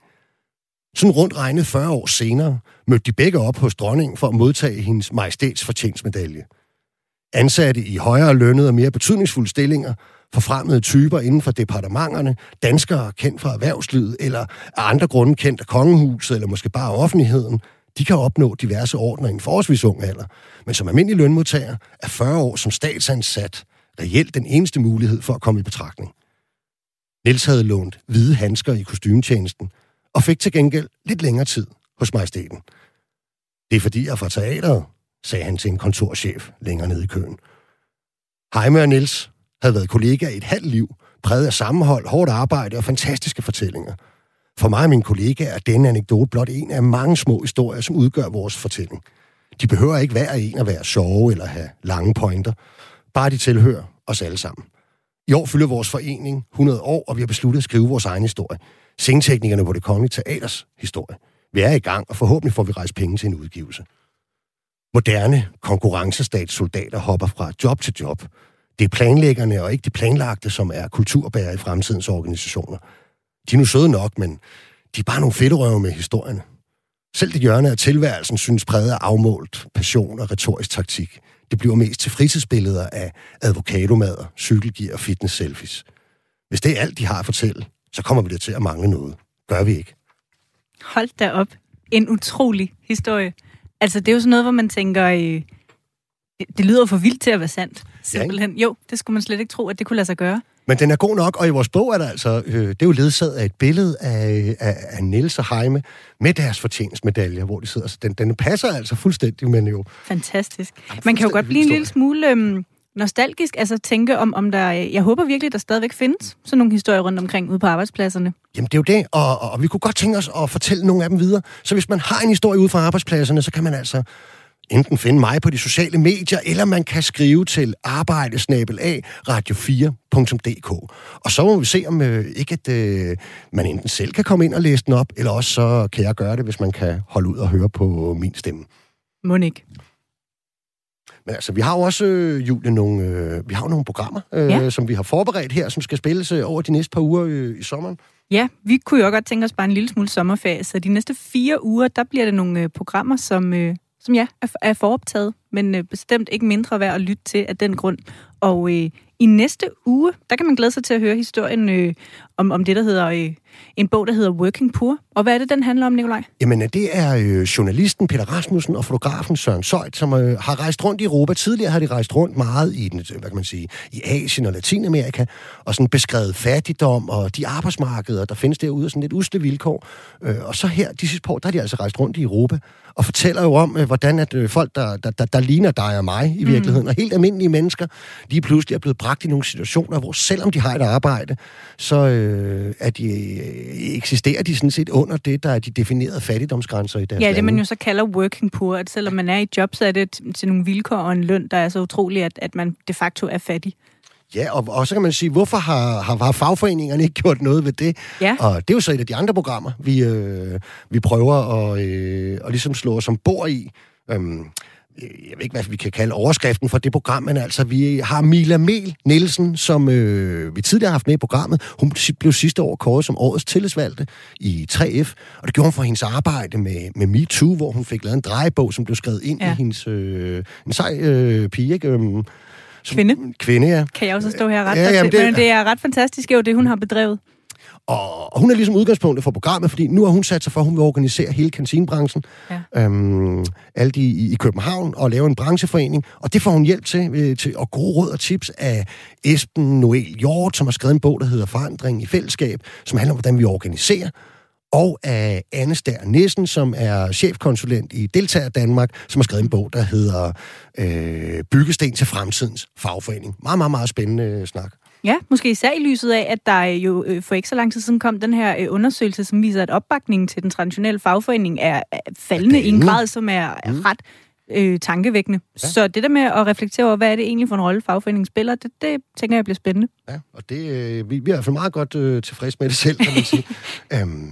Sådan rundt regnet 40 år senere mødte de begge op hos dronningen for at modtage hendes majestæts fortjensmedalje. Ansatte i højere lønnede og mere betydningsfulde stillinger, forfremmede typer inden for departementerne, danskere kendt fra erhvervslivet, eller af andre grunde kendt af kongehuset, eller måske bare offentligheden, de kan opnå diverse ordner i en forholdsvis ung alder. Men som almindelig lønmodtager er 40 år som statsansat reelt den eneste mulighed for at komme i betragtning. Niels havde lånt hvide handsker i kostymetjenesten, og fik til gengæld lidt længere tid hos majestæten. Det er fordi, jeg er fra teateret, sagde han til en kontorchef længere nede i køen. Heime og Niels havde været kollegaer i et halvt liv, præget af sammenhold, hårdt arbejde og fantastiske fortællinger. For mig og mine kollegaer er denne anekdote blot en af mange små historier, som udgør vores fortælling. De behøver ikke hver en at være sjove eller have lange pointer. Bare de tilhører os alle sammen. I år fylder vores forening 100 år, og vi har besluttet at skrive vores egen historie. Sceneteknikerne på det kongelige teaters historie. Vi er i gang, og forhåbentlig får vi rejst penge til en udgivelse. Moderne konkurrencestatssoldater hopper fra job til job. Det er planlæggerne og ikke de planlagte, som er kulturbærere i fremtidens organisationer. De er nu søde nok, men de er bare nogle fedterøve med historierne. Selv det hjørne af tilværelsen synes præget af afmålt passion og retorisk taktik. Det bliver mest til fritidsbilleder af advokatomader, cykelgear og fitness-selfies. Hvis det er alt, de har at fortælle, så kommer vi det til at mangle noget. Gør vi ikke? Hold da op. En utrolig historie. Altså, det er jo sådan noget, hvor man tænker, øh, det, lyder for vildt til at være sandt. Simpelthen. Jo, det skulle man slet ikke tro, at det kunne lade sig gøre. Men den er god nok, og i vores bog er der altså, øh, det er jo ledsaget af et billede af, af, af Niels og Heime med deres fortjenestmedaljer, hvor de sidder. Så den, den passer altså fuldstændig, men jo... Fantastisk. Man kan jo godt blive en lille smule øhm, nostalgisk, altså tænke om, om der... Jeg håber virkelig, der stadigvæk findes sådan nogle historier rundt omkring ude på arbejdspladserne. Jamen, det er jo det, og, og, og vi kunne godt tænke os at fortælle nogle af dem videre. Så hvis man har en historie ude fra arbejdspladserne, så kan man altså enten finde mig på de sociale medier, eller man kan skrive til arbejdesnabel af radio4.dk. Og så må vi se, om øh, ikke at øh, man enten selv kan komme ind og læse den op, eller også så kan jeg gøre det, hvis man kan holde ud og høre på min stemme. Monik. Men altså, vi har jo også, øh, Julie, nogle, øh, vi har jo nogle programmer, øh, Ja. som vi har forberedt her, som skal spilles øh, over de næste par uger øh, i sommeren. Ja, vi kunne jo godt tænke os bare en lille smule sommerferie, så de næste fire uger, der bliver det nogle øh, programmer, som, øh, som ja, er, er foroptaget, men øh, bestemt ikke mindre værd at lytte til af den grund. Og øh, i næste uge, der kan man glæde sig til at høre historien øh, om, om det, der hedder øh, en bog, der hedder Working Poor. Og hvad er det, den handler om, Nikolaj? Jamen, øh, det er øh, journalisten Peter Rasmussen og fotografen Søren Søjt, som øh, har rejst rundt i Europa. Tidligere har de rejst rundt meget i, den, øh, hvad kan man sige, i Asien og Latinamerika, og sådan beskrevet fattigdom og de arbejdsmarkeder, der findes derude, og sådan lidt usle vilkår. Øh, og så her, de sidste par år, der har de altså rejst rundt i Europa, og fortæller jo om, øh, hvordan at øh, folk, der, der, der, der ligner dig og mig i virkeligheden, mm. og helt almindelige mennesker, lige pludselig er blevet bragt i nogle situationer, hvor selvom de har et arbejde, så øh, er de, øh, eksisterer de sådan set under det, der er de definerede fattigdomsgrænser i deres Ja, det man jo så kalder working poor, at selvom man er i job, så er det til nogle vilkår og en løn, der er så utrolig, at, at man de facto er fattig. Ja, og, og så kan man sige, hvorfor har, har, har fagforeningerne ikke gjort noget ved det? Ja. Og det er jo så et af de andre programmer, vi, øh, vi prøver at, øh, at ligesom slå os ombord i. Øhm, jeg ved ikke, hvad vi kan kalde overskriften for det program, men altså, vi har Mila Mel Nielsen, som øh, vi tidligere har haft med i programmet. Hun blev sidste år kåret som årets tillidsvalgte i 3F, og det gjorde hun for hendes arbejde med, med MeToo, hvor hun fik lavet en drejebog, som blev skrevet ind Ja. i hendes... Øh, en sej øh, pige, ikke? Øhm, som, Kvinde. Kvinde, ja. Kan jeg også stå her ret Ja, ja, jamen, det... Men det er ret fantastisk, jo, det hun har bedrevet. Og, og hun er ligesom udgangspunktet for programmet, fordi nu har hun sat sig for, at hun vil organisere hele kantinebranchen. Ja. Øhm, alt i, i København og lave en brancheforening. Og det får hun hjælp til, øh, til og gode råd og tips af Esben Noel Hjort, som har skrevet en bog, der hedder Forandring i fællesskab, som handler om, hvordan vi organiserer. Og af Anne Stær Nissen, som er chefkonsulent i Deltager Danmark, som har skrevet en bog, der hedder øh, Byggesten til fremtidens fagforening. Meget, meget, meget spændende øh, snak. Ja, måske især i lyset af, at der jo øh, for ikke så lang tid siden kom den her øh, undersøgelse, som viser, at opbakningen til den traditionelle fagforening er, faldende i en grad, som er mm. ret øh, tankevækkende. Ja. Så det der med at reflektere over, hvad er det egentlig for en rolle fagforeningen spiller, det, det tænker jeg bliver spændende. Ja, og det, øh, vi, vi er i hvert fald meget godt øh, tilfredse med det selv, kan man sige. øhm,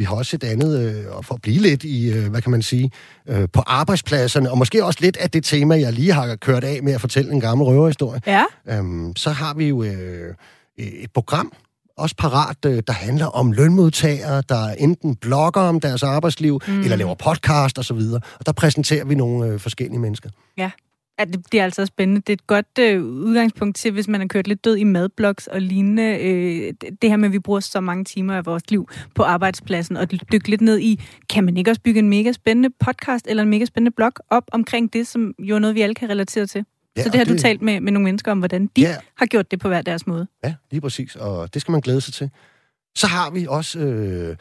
vi har også et andet, øh, og for at blive lidt i, øh, hvad kan man sige, øh, på arbejdspladserne, og måske også lidt af det tema, jeg lige har kørt af med at fortælle en gammel røverhistorie. Ja, Øhm, så har vi jo øh, et program, også parat, øh, der handler om lønmodtagere, der enten blogger om deres arbejdsliv, mm. eller laver podcast og så videre. Og der præsenterer vi nogle øh, forskellige mennesker. ja. Ja, det, det er altså spændende. Det er et godt øh, udgangspunkt til, hvis man har kørt lidt død i madblogs og lignende. Øh, det, det her med, at vi bruger så mange timer af vores liv på arbejdspladsen, og dykke lidt ned i, kan man ikke også bygge en mega spændende podcast eller en mega spændende blog op omkring det, som jo er noget, vi alle kan relatere til. Ja, så det har du talt med, med nogle mennesker om, hvordan de Ja. har gjort det på hver deres måde. Ja, lige præcis, og det skal man glæde sig til. Så har vi også øh,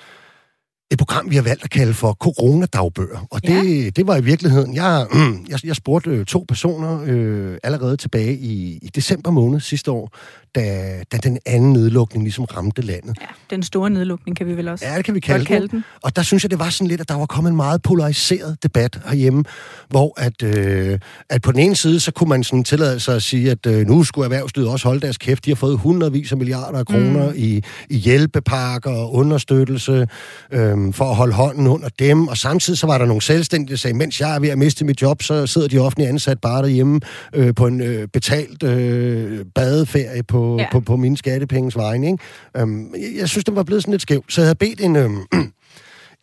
et program, vi har valgt at kalde for coronadagbøger. Og det, ja. det var i virkeligheden, jeg, jeg, jeg spurgte øh, to personer øh, allerede tilbage i, i december måned sidste år, da, da den anden nedlukning ligesom ramte landet. Ja, den store nedlukning kan vi vel også Ja, det kan vi kalde, kalde den. den. Og der synes jeg, det var sådan lidt, at der var kommet en meget polariseret debat herhjemme, hvor at, øh, at på den ene side, så kunne man sådan tillade sig at sige, at øh, nu skulle erhvervslivet også holde deres kæft. De har fået hundredvis af milliarder af kroner mm. i, i hjælpepakker og understøttelse øh, for at holde hånden under dem. Og samtidig så var der nogle selvstændige, der sagde, mens jeg er ved at miste mit job, så sidder de offentlige ansat bare derhjemme øh, på en øh, betalt øh, badeferie på, Ja. på, på mine skattepenges vegne. Ikke? Øhm, jeg, jeg synes, det var blevet sådan lidt skævt. Så jeg havde bedt en, øhm,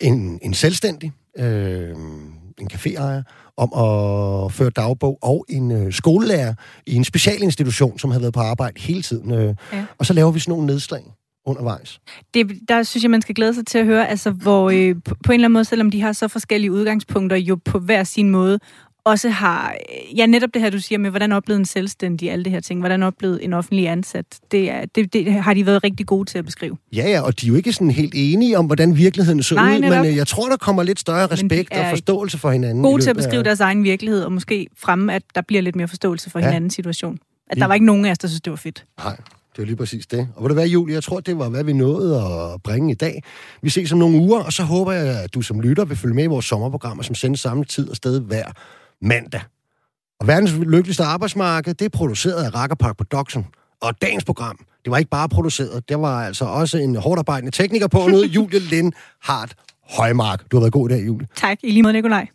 en, en selvstændig, øh, en caféejer, om at føre dagbog, og en øh, skolelærer i en specialinstitution, som havde været på arbejde hele tiden. Øh, Ja. Og så laver vi sådan nogle nedslag undervejs. det, der synes jeg, man skal glæde sig til at høre, altså, hvor øh, på, på en eller anden måde, selvom de har så forskellige udgangspunkter, jo på hver sin måde, også har, øh, ja, netop det her, du siger med, hvordan oplevede en selvstændig, alle det her ting, hvordan oplevede en offentlig ansat, det, er, det, det har de været rigtig gode til at beskrive. Ja, ja, og de er jo ikke sådan helt enige om, hvordan virkeligheden så Nej, ud, netop. men øh, jeg tror, der kommer lidt større respekt og forståelse for hinanden. Gode til at løbet af- beskrive deres egen virkelighed, og måske fremme, at der bliver lidt mere forståelse for Ja. hinandens situation. At der var ikke nogen af os, der synes, det var fedt. Nej, Det er lige præcis det. Og vil det være, Julie, jeg tror, det var, hvad vi nåede at bringe i dag. Vi ses om nogle uger, og så håber jeg, at du som lytter vil følge med i vores sommerprogrammer, som sendes samme tid og sted hver mandag. Og verdens lykkeligste arbejdsmarked, det er produceret af Rackerpark Production. Og dagens program, det var ikke bare produceret, det var altså også en hårdt tekniker på noget, Julie Lind Hart Højmark. Du har været god i dag, Julie. Tak, i lige måde, Nikolaj.